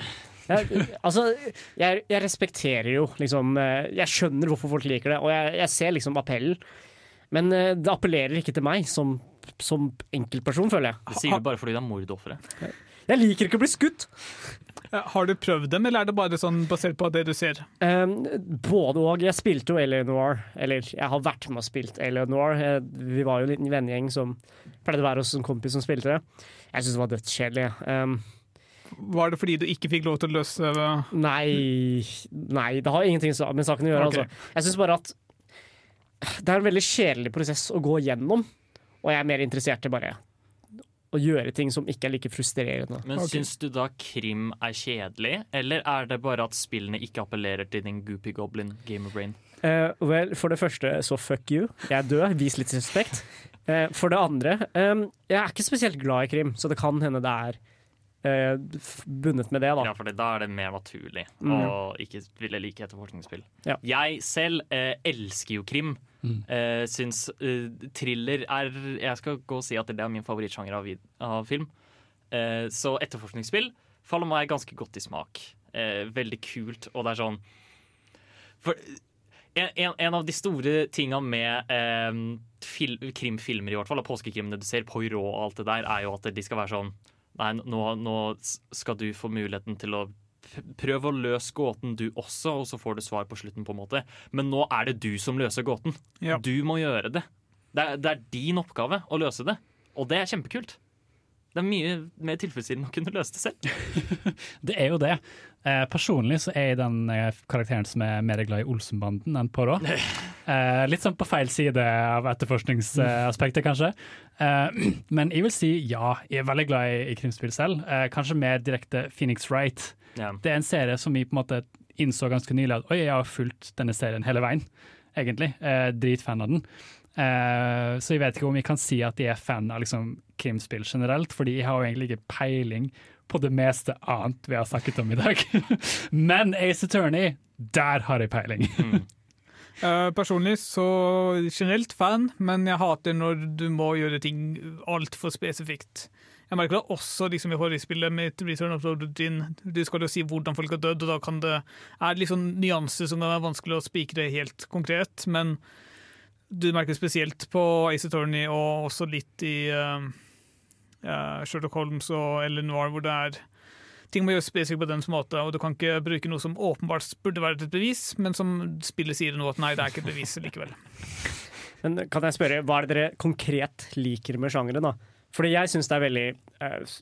Jeg, altså, jeg, jeg respekterer jo liksom eh, Jeg skjønner hvorfor folk liker det, og jeg, jeg ser liksom appellen. Men det appellerer ikke til meg som, som enkeltperson, føler jeg. Det sier du bare fordi du er mordofre. Jeg liker ikke å bli skutt. Har du prøvd dem, eller er det bare sånn basert på det du ser? Um, både og. Jeg spilte jo Eleanor, eller jeg har vært med og spilt Eleanor. Eh, Vi var jo en liten vennegjeng som pleide å være hos en kompis som spilte det. Jeg syns det var dødskjedelig. Um, Var det fordi du ikke fikk lov til å løse Nei, nei, det har ingenting med saken å gjøre. Okay. Altså. Jeg syns bare at det er en veldig kjedelig prosess å gå gjennom, og jeg er mer interessert i bare å gjøre ting som ikke er like frustrerende. Men syns du da krim er kjedelig, eller er det bare at spillene ikke appellerer til din goopy goblin gamerbrain? Uh, vel, for det første, så fuck you. Jeg er død, vis litt respekt. Uh, for det andre, um, jeg er ikke spesielt glad i krim, så det kan hende det er eh, bundet med det, da. Ja, for da er det mer naturlig Mm. å ikke ville like etterforskningsspill. Ja. Jeg selv eh, elsker jo krim. Mm. Eh, syns eh, thriller er Jeg skal gå og si at det er min favorittsjanger av, av film. Eh, så etterforskningsspill faller meg ganske godt i smak. Eh, veldig kult, og det er sånn For en, en, en av de store tinga med eh, fil, krimfilmer, i hvert fall, av påskekrimene du ser, Poirot og alt det der, er jo at de skal være sånn Nei, nå, nå skal du få muligheten til å prøve å løse gåten du også, og så får du svar på slutten, på en måte. Men nå er det du som løser gåten. Ja. Du må gjøre det. Det er, det er din oppgave å løse det, og det er kjempekult. Det er mye mer tilfredsstillende å kunne løse det selv. *laughs* Det er jo det. Eh, personlig så er jeg den eh, karakteren som er mer glad i Olsenbanden enn Poirot. *laughs* Eh, litt sånn på feil side av etterforskningsaspektet, kanskje. Eh, *clears throat* men jeg vil si ja, jeg er veldig glad i, i krimspill selv. Eh, kanskje mer direkte Phoenix Wright. Ja. Det er en serie som vi på en måte innså ganske nylig at oi, jeg har fulgt denne serien hele veien, egentlig. Eh, dritfan av den. Eh, så jeg vet ikke om jeg kan si at jeg er fan av liksom, krimspill generelt, fordi jeg har jo egentlig ikke peiling på det meste annet vi har snakket om i dag. *laughs* Men Ace Attorney, der har jeg peiling. *laughs* Eh, personlig så generelt fan, men jeg hater når du må gjøre ting altfor spesifikt. Jeg merker det også liksom, i forrige spillet med Return of Rodin. Du skal jo si hvordan folk har dødd, og da kan det er det liksom nyanser som kan være vanskelig å spikre helt konkret. Men du merker det spesielt på Ace Attorney og også litt i eh, Sherlock Holmes og Ellen Noir, hvor det er ting må gjøres spesifikt på dens måte, og du kan ikke bruke noe som åpenbart burde være et bevis, men som spillet sier nå at nei, det er ikke et bevis likevel. *laughs* Men kan jeg spørre, hva er det dere konkret liker med sjangeren? da? Fordi jeg syns det er veldig eh,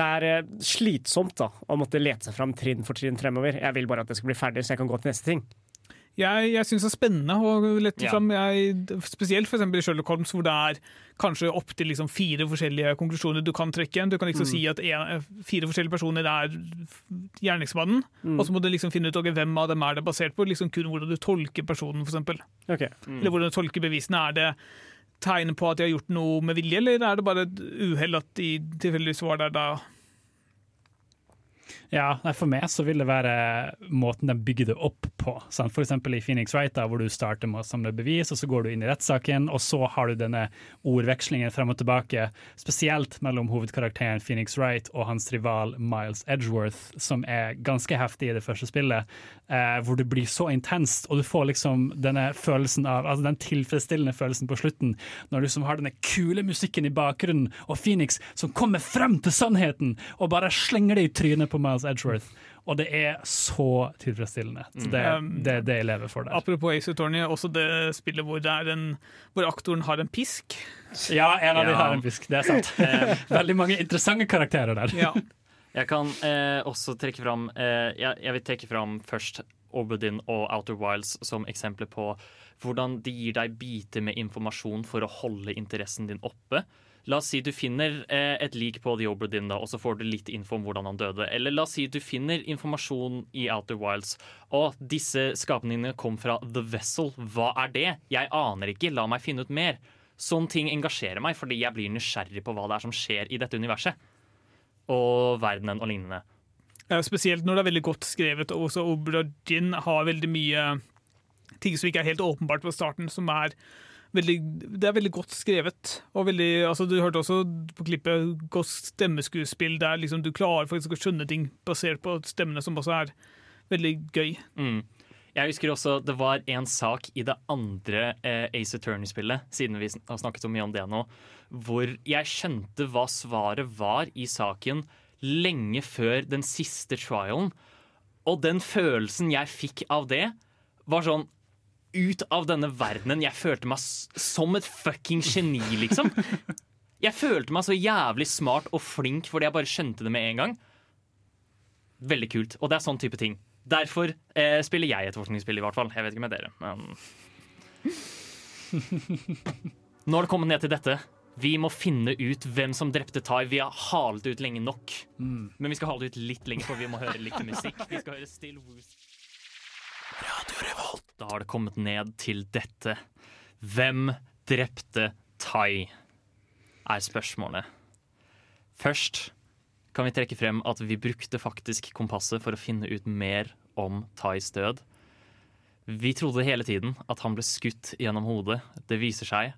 Det er eh, slitsomt da, å måtte lete seg fram trinn for trinn fremover. Jeg vil bare at det skal bli ferdig, så jeg kan gå til neste ting. Jeg, jeg syns det er spennende å lette Ja. fram, jeg, spesielt for eksempel i Sherlock Holmes, hvor det er kanskje opptil liksom fire forskjellige konklusjoner du kan trekke. Du kan liksom Mm. si at en, fire forskjellige personer er gjerningsmannen, Mm. og så må du liksom finne ut okay, hvem av dem er det basert på, liksom kun hvordan du tolker personen, f.eks. Okay. Mm. Eller hvordan du tolker bevisene. Er det tegn på at de har gjort noe med vilje, eller er det bare et uhell at de tilfeldigvis var der da? Ja, nei, For meg så vil det være måten de bygger det opp på. Sant? For eksempel i Phoenix Wright, da, hvor du starter med å samle bevis, og så går du inn i rettssaken, og så har du denne ordvekslingen frem og tilbake, spesielt mellom hovedkarakteren Phoenix Wright og hans rival Miles Edgeworth, som er ganske heftig i det første spillet, eh, hvor det blir så intenst, og du får liksom denne følelsen av, altså den tilfredsstillende følelsen på slutten, når du liksom har denne kule musikken i bakgrunnen, og Phoenix som kommer frem til sannheten, og bare slenger det i trynet på Miles Edgeworth. Og det er så tilfredsstillende. Så det, Mm. det er det jeg lever for der. Apropos Ace Attorney, også det spillet hvor, det er en, hvor aktoren har en pisk. Ja, en av de har en pisk. det er sant. *laughs* Eh, Veldig mange interessante karakterer der. Ja. *laughs* Jeg kan eh, også trekke fram eh, jeg, jeg vil trekke fram først Obudin og Outer Wilds som eksempler på hvordan de gir deg biter med informasjon for å holde interessen din oppe. La oss si du finner eh, et lik på The Oberdin, da, og så får du litt info om hvordan han døde. Eller la oss si du finner informasjon i Outer Wilds. Og disse skapningene kom fra The Vessel. Hva er det? Jeg aner ikke. La meg finne ut mer. Sånne ting engasjerer meg, fordi jeg blir nysgjerrig på hva det er som skjer i dette universet. Og verdenen og lignende. Ja, Spesielt når det er veldig godt skrevet. og Også Oberdin har veldig mye ting som ikke er helt åpenbart på starten, som er veldig, det er veldig godt skrevet. Og veldig, altså Du hørte også på klippet godt stemmeskuespill der liksom du klarer faktisk å skjønne ting basert på stemmene, som også er veldig gøy. Mm. Jeg husker også det var en sak i det andre eh, Ace Attorney-spillet, siden vi har snakket så mye om det nå, hvor jeg skjønte hva svaret var i saken lenge før den siste trialen. Og den følelsen jeg fikk av det, var sånn ut av denne verdenen. Jeg følte meg som et fucking geni, liksom. Jeg følte meg så jævlig smart og flink fordi jeg bare skjønte det med en gang. Veldig kult. Og det er sånn type ting. Derfor eh, spiller jeg et forskningsspill, i hvert fall. Jeg vet ikke med dere, men Nå har det kommet ned til dette. Vi må finne ut hvem som drepte Tai. Vi har halet ut lenge nok. Men vi skal hale ut litt lenger, for vi må høre litt musikk. Vi skal høre Still Woos. Da har det kommet ned til dette. Hvem drepte Tai? Er spørsmålet. Først kan vi trekke frem at vi brukte faktisk kompasset for å finne ut mer om Thais død. Vi trodde hele tiden at han ble skutt gjennom hodet. Det viser seg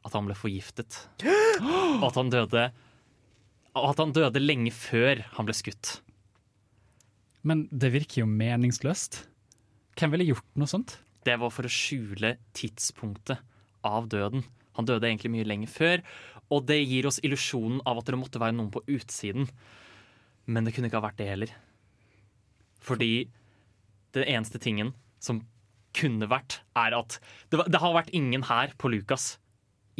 at han ble forgiftet. Og at han døde at han døde lenge før han ble skutt. Men det virker jo meningsløst. Hvem ville gjort noe sånt? Det var for å skjule tidspunktet av døden. Han døde egentlig mye lenger før, og det gir oss illusjonen av at det måtte være noen på utsiden. Men det kunne ikke ha vært det heller. Fordi den eneste tingen som kunne vært, er at det, var- det har vært ingen her på Lukas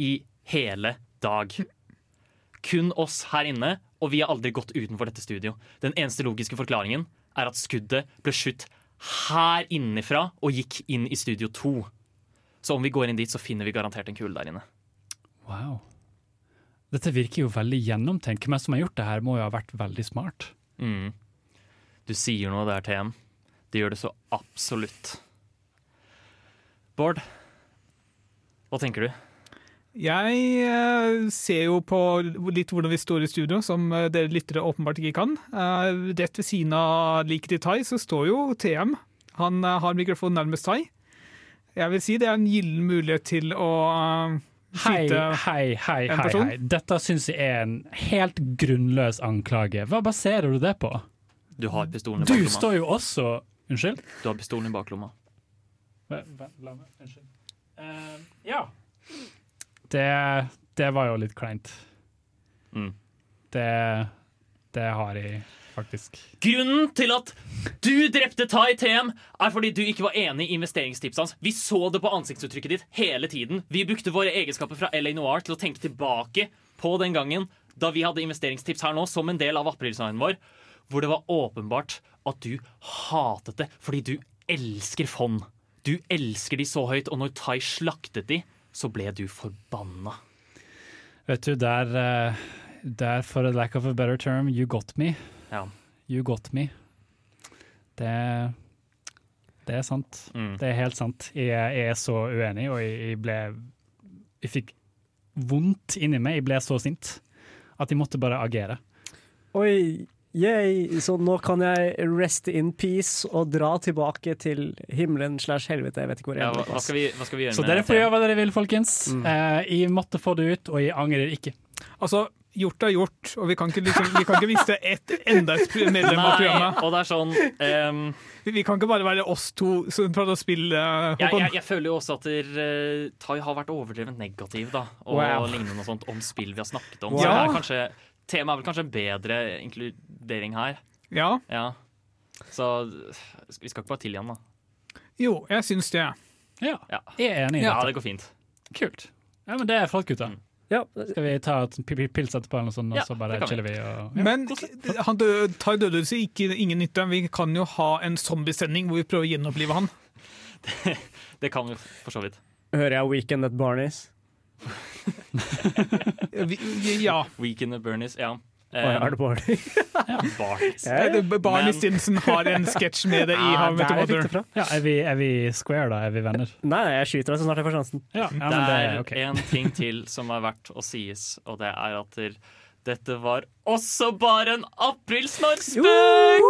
i hele dag. Kun oss her inne, og vi har aldri gått utenfor dette studio. Den eneste logiske forklaringen er at skuddet ble skutt her innenfra og gikk inn i studio 2. Så om vi går inn dit, så finner vi garantert en kule der inne. Wow. Dette virker jo veldig gjennomtenkt. Hvem som har gjort det her, må jo ha vært veldig smart. Mm. Du sier noe der, TM. Det gjør det så absolutt. Bård, hva tenker du? Jeg eh, ser jo på litt hvordan vi står i studio, som eh, dere lyttere åpenbart ikke kan. Eh, rett ved siden av liket til Tai så står jo TM. Han har mikrofonen nærmest Tai. Jeg vil si det er en gyllen mulighet til å Hei, hei, hei, hei, hei. Dette syns jeg er en helt grunnløs anklage. Hva baserer du det på? Du har pistolen i baklomma. Du står jo også Unnskyld? Du har pistolen i baklomma. La meg, unnskyld. Uh, ja. Det, det var jo litt kleint. Mm. Det, det har jeg faktisk. Grunnen til at du drepte Tai TM, er fordi du ikke var enig i investeringstipset hans. Vi så det på ansiktsuttrykket ditt hele tiden. Vi brukte våre egenskaper fra LA Noir til å tenke tilbake på den gangen da vi hadde investeringstips her nå som en del av aprilsnarren vår, hvor det var åpenbart at du hatet det fordi du elsker fond. Du elsker de så høyt, og når Tai slaktet de, så ble du forbanna. Vet du, der, eh, der for a lack of a better term, you got me. Ja. You got me. Det, det er sant. Mm. Det er helt sant. Jeg, jeg er så uenig, og jeg, jeg ble Jeg fikk vondt inni meg. Jeg ble så sint at jeg måtte bare agere. Oi, yay. Så nå kan jeg rest in peace og dra tilbake til himmelen slash helvete. Jeg vet ikke hvor jeg Ja, hva, hva, skal vi, hva skal vi gjøre Så med dere får gjøre hva dere vil, folkens. Mm. Eh, jeg måtte få det ut, og jeg angrer ikke. Altså, gjort er gjort, og vi kan ikke, liksom, vi kan ikke miste ett enda et medlem av Nei, programmet. og det er sånn um, Vi, vi kan ikke bare være oss to som prøver å spille uh, jeg, jeg, jeg føler jo også at der, uh, Tai har vært overdrevent negativ da, og Wow. lignende og sånt om spill vi har snakket om. Wow. Så det er kanskje, temaet er vel kanskje en bedre inkludering her. Ja. Så vi skal ikke bare til igjen, da. Jo, jeg syns det. Ja, Ja, jeg er enig i ja dette. det går fint. Kult. Ja, men det er flott, gutta. Skal vi ta et pi- pi- pils etterpå, eller noe sånt, og Ja, så bare det chiller vi? Og, ja. Men han døde, tar dødelse, ikke ingen nytte. Vi kan jo ha en zombiesending hvor vi prøver å gjenopplive han. *laughs* Det kan vi for så vidt. Hører jeg Weekend at Barneys? *laughs* Ja. Weekend at Bernies, ja. Um, ja, er det Barney? ja, Eh, det- Barney Stinson har en sketsj med det i Ja, How I Met Mother. Ja, er, vi, er vi square, da? Er vi venner? Nei, jeg skyter deg så snart jeg får sjansen. Ja, ja, det er én okay. en ting til som er verdt å sies, og det er at der- Dette var også bare en aprilsnarrspøk!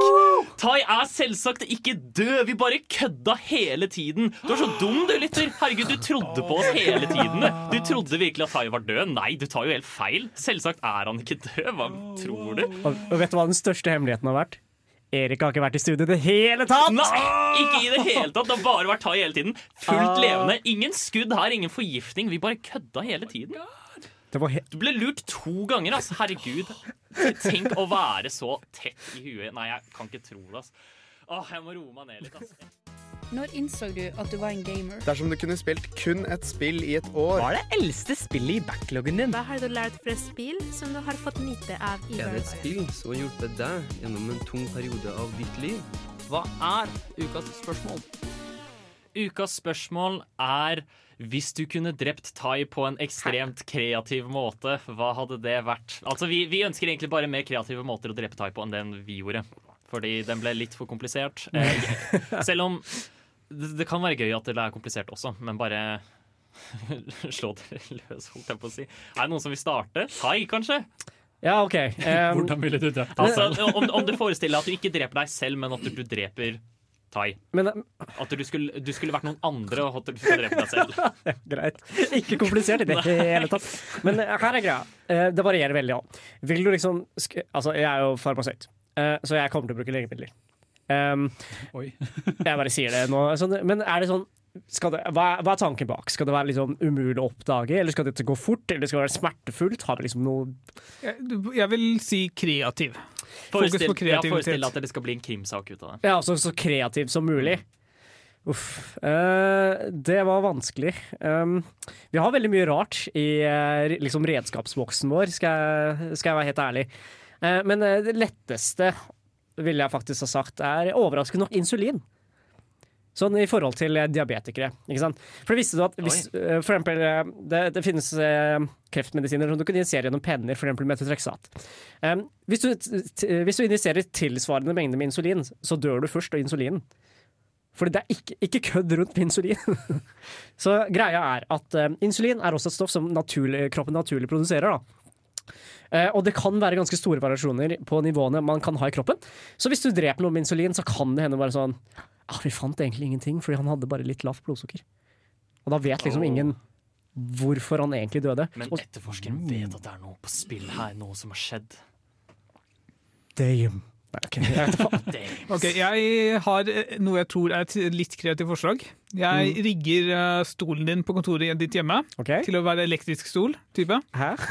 Tai er selvsagt ikke død, vi bare kødda hele tiden. Du er så dum, du, lytter. Herregud, du trodde på oss hele tiden. Du trodde virkelig at Tai var død. Nei, du tar jo helt feil. Selvsagt er han ikke død. Hva tror du? Og, og vet du hva den største hemmeligheten har vært? Erik har ikke vært i studio i det hele tatt! Nei, ikke i det hele tatt. Det har bare vært Tai hele tiden. Fullt Ah. levende. Ingen skudd her, ingen forgiftning. Vi bare kødda hele tiden. Det var Du ble lurt to ganger, altså. Herregud. Tenk å være så tett i huet. Nei, jeg kan ikke tro det, altså. Åh, jeg må roe meg ned litt, altså. Når innså du at du var en gamer? Dersom du kunne spilt kun et spill i et år Hva er det eldste spillet i backloggen din? Hva har du lært fra spill som du har fått nyte av i Er det et spill som har hjulpet deg gjennom en tung periode av ditt liv? Hva er ukas spørsmål? Ukas spørsmål er hvis du kunne drept Tai på en ekstremt kreativ måte, hva hadde det vært? Altså, vi, vi ønsker egentlig bare mer kreative måter å drepe Tai på enn den vi gjorde. Fordi den ble litt for komplisert. *laughs* Eh, selv om det, det kan være gøy at det er komplisert også, men bare *laughs* slå dere løs, holdt jeg på å si. Er det noen som vil starte? Tai, kanskje? Ja, OK. Um, *laughs* Hvordan ville du drept deg Altså, selv? om, om du forestiller deg at du ikke dreper deg selv, men at du, du dreper Tai. at du skulle, du skulle vært noen andre og hatt du skulle deg selv. *laughs* Greit. Ikke komplisert i det hele tatt. Men eh, her er greia. Eh, Det varierer veldig. òg. Vil du liksom sk Altså, jeg er jo farmasøyt, eh, så jeg kommer til å bruke legemidler. Um, *laughs* jeg bare sier det nå. Sånn, men er det sånn skal det, hva, er, hva er tanken bak? Skal det være liksom umulig å oppdage, eller skal dette gå fort? Eller skal det være smertefullt? Har vi liksom noe Jeg, jeg vil si kreativ. Fokus på kreativitet. ja, forestill at det skal bli en krimsak ut av det. Ja, altså så kreativ som mulig. Uff. Uh, det var vanskelig. Um, vi har veldig mye rart i uh, liksom redskapsboksen vår, skal jeg, skal jeg være helt ærlig. Uh, men det letteste, ville jeg faktisk ha sagt, er overraskende nok insulin. Sånn i forhold til eh, diabetikere. Ikke sant? For visste du at hvis, eh, for eksempel, eh, det, det finnes kreftmedisiner som du kan injisere gjennom penner, f.eks. metotrexat. Um, hvis, du, hvis du injiserer tilsvarende mengde med insulin, så dør du først av insulinen. Fordi det er ikke, ikke kødd rundt med insulin. *laughs* så greia er at uh, insulin er også et stoff som naturlig, kroppen naturlig produserer. da. Uh, og det kan være ganske store variasjoner på nivåene man kan ha i kroppen. Så hvis du dreper noe med insulin, så kan det hende bare sånn ah, Vi fant egentlig ingenting, fordi han hadde bare litt lavt blodsukker. Og da vet liksom ingen hvorfor han egentlig døde. Men Og- etterforskeren vet at det er noe på spill her, noe som har skjedd. Damn. Nei, okay. jeg. *laughs* Ok, Jeg har eh, noe jeg tror er et litt kreativt forslag. Jeg Mm. rigger eh, stolen din på kontoret ditt hjemme til å være elektrisk stol. type. Hæ? *laughs*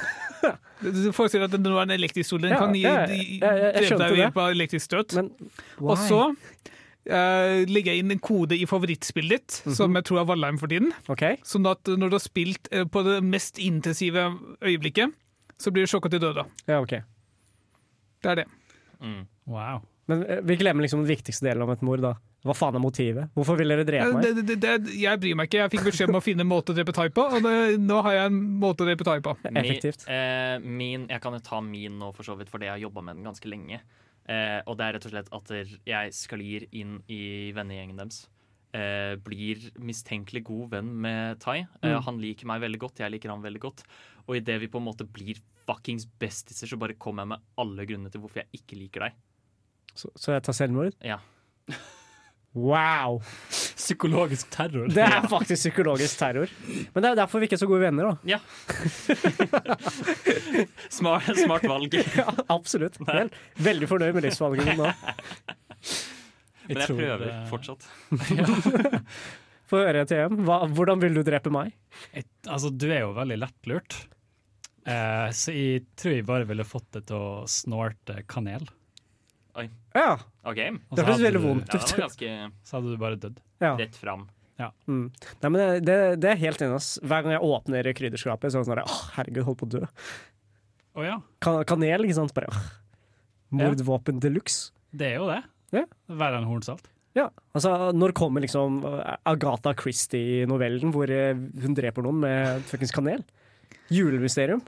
Du forestiller deg at det nå er en elektrisk stol. Den Ja, kan gi, ja, gi, jeg- jeg- jeg deg ved hjelp av elektrisk støt. Og så eh, legger jeg inn en kode i favorittspillet ditt, Mhm. som jeg tror er Valheim for tiden. Sånn at når du har spilt uh, på det mest intensive øyeblikket, så blir du sjokka til døde. Ja, okay. Det er det. Wow. Men eh, vi glemmer liksom den viktigste delen om et mord, da. Hva faen er motivet? Hvorfor vil dere drepe meg? Det, det, det, jeg bryr meg ikke. Jeg fikk beskjed om å finne en måte å drepe Tai på, og det, nå har jeg en måte å drepe Tai på. Mi, eh, min, jeg kan jo ta min nå, for så vidt, fordi jeg har jobba med den ganske lenge. Eh, og det er rett og slett at jeg sklir inn i vennegjengen deres. Eh, blir mistenkelig god venn med Tai. Eh, Mm. Han liker meg veldig godt, jeg liker han veldig godt. Og idet vi på en måte blir fuckings bestiser, så bare kommer jeg med alle grunnene til hvorfor jeg ikke liker deg. Så, så jeg tar selvmord? Ja. Wow! Psykologisk terror. Det er faktisk psykologisk terror. Men det er derfor vi ikke er så gode venner, da. Ja. *laughs* smart, smart valg. *laughs* ja, absolutt. Vel, veldig fornøyd med livsvalget ditt nå. Men jeg prøver det- fortsatt. *laughs* Få høre, TM. Hva, hvordan vil du drepe meg? Et, altså, du er jo veldig lettlurt. Eh, så jeg tror jeg bare ville fått det til å snorte kanel. Oi. Ja. Okay. Det høres veldig vondt ut. Ja, ganske Så hadde du bare dødd. Ja. rett fram. Ja. Mm. Nei, men det, det, det er helt enig. ass. Hver gang jeg åpner krydderskapet, så er det sånn at, åh, herregud, holdt på å dø. Oh, ja. Kan, kanel, ikke sant? Bare, åh. Mordvåpen de luxe. Det er jo det. Ja. Verre enn hornsalt. Ja, altså Når kommer liksom uh, Agatha Christie-novellen hvor uh, hun dreper noen med fuckings kanel? Julemysterium.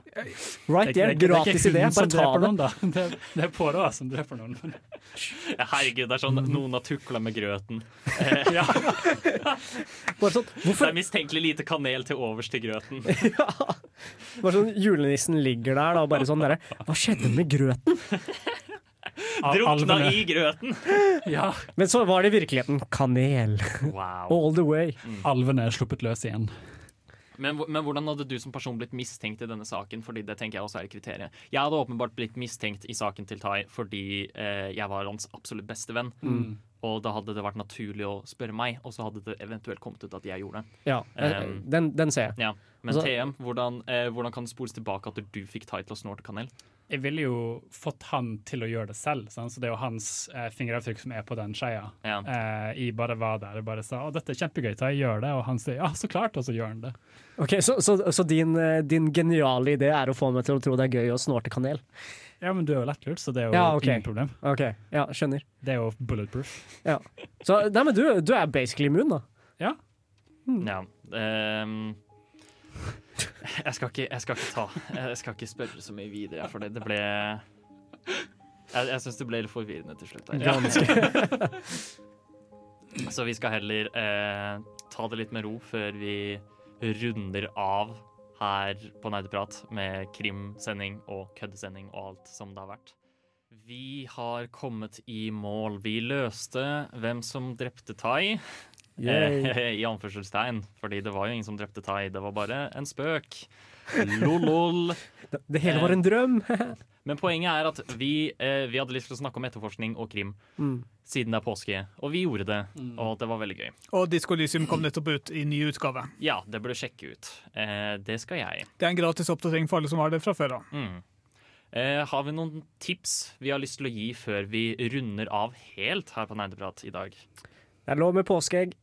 Right Det det er gratis idé. Bare ta det. noen, da. Det, det er pårørende som dreper noen. men- Ja, herregud, det er sånn noen har tukla med grøten. *laughs* Bare sånn, Det er mistenkelig lite kanel til overs til grøten. *laughs* Bare sånn Julenissen ligger der da, og bare sånn derre Hva skjedde med grøten? Drukna i grøten! Ja. Men så var det i virkeligheten kanel. Wow. All the way. Alvene er sluppet løs igjen. Men, men hvordan hadde du som person blitt mistenkt i denne saken? Fordi det tenker jeg også er et kriterium. Jeg hadde åpenbart blitt mistenkt i saken til Tai fordi eh, jeg var hans absolutt beste venn. Mm. Og da hadde det vært naturlig å spørre meg, og så hadde det eventuelt kommet ut at jeg gjorde det. Ja, Um, den, den ser jeg. Ja. Men Altså- TM, hvordan, eh, hvordan kan det spores tilbake at du fikk Tai til å snorte kanel? Jeg ville jo fått han til å gjøre det selv, sant? så det er jo hans eh, fingeravtrykk som er på den skeia. Ja. Eh, jeg bare var der og bare sa å, dette er kjempegøy, ta jeg gjør det, og han sier ja, så klart, og så gjør han det. Ok, Så, så, så din, eh, din geniale idé er å få meg til å tro det er gøy å snorte kanel? Ja, men du er jo lettlurt, så det er jo Ja, okay. ingen problem. Ok, ja, skjønner. Det er jo bulletproof. Ja. Så nei, men du, du er basically immun, da. Ja. Ja. ehm, jeg, skal ikke, jeg skal ikke ta Jeg skal ikke spørre så mye videre, for det, det ble Jeg, jeg syns det ble litt forvirrende til slutt. her. Ganske. *laughs* Så vi skal heller eh, ta det litt med ro før vi runder av her på Nerdeprat med krimsending og køddesending og alt som det har vært. Vi har kommet i mål. Vi løste hvem som drepte Tai. Eh, *laughs* I anførselstegn, fordi det var jo ingen som drepte Tai. Det var bare en spøk. Lolol. *laughs* Det, hele var en drøm. *laughs* Men poenget er at vi, eh, vi hadde lyst til å snakke om etterforskning og krim Mm. siden det er påske, og vi gjorde det, og det var veldig gøy. Og Diskolysium kom nettopp ut i ny utgave. Ja, det burde sjekke ut. Eh, det skal jeg. Det er en gratis oppdatering for alle som har det fra før av. Mm. Eh, har vi noen tips vi har lyst til å gi før vi runder av helt her på Nerdeprat i dag? Det er lov med påskeegg.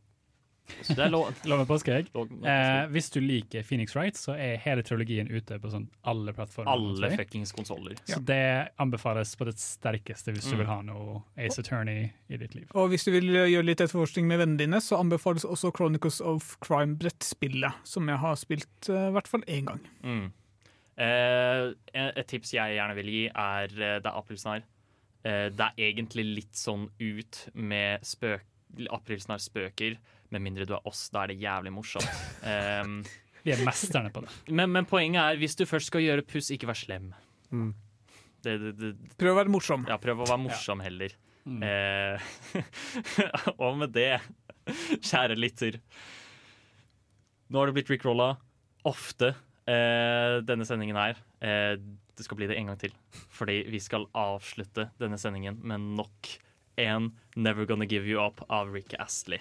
Så det er lov, Lov med påskeegg. Eh, hvis du liker Phoenix Wright, så er hele trilogien ute på sånn alle plattformer. Alle fuckings konsoller. Så det anbefales på det sterkeste hvis du Mm. vil ha noe Ace Attorney i ditt liv. Og hvis du vil gjøre litt etterforskning med vennene dine, så anbefales også Chronicles of Crime-brettspillet, som jeg har spilt i uh, hvert fall én gang. Mm. Eh, et tips jeg gjerne vil gi, er eh, Det er aprilsnarr. Eh, det er egentlig litt sånn ut med spøk aprilsnarr spøker, med mindre du er oss. Da er det jævlig morsomt. Um, *laughs* Vi er mesterne på det. men, men poenget er, hvis du først skal gjøre puss, ikke vær slem. Mm. Det, det, det, Prøv å være morsom. ja, prøv å være morsom heller. Mm. Eh, *laughs* og med det, kjære lytter Nå har det blitt rickrolla ofte eh, denne sendingen her. Eh, det skal bli det en gang til. Fordi vi skal avslutte denne sendingen med nok en Never Gonna Give You Up av Rick Astley.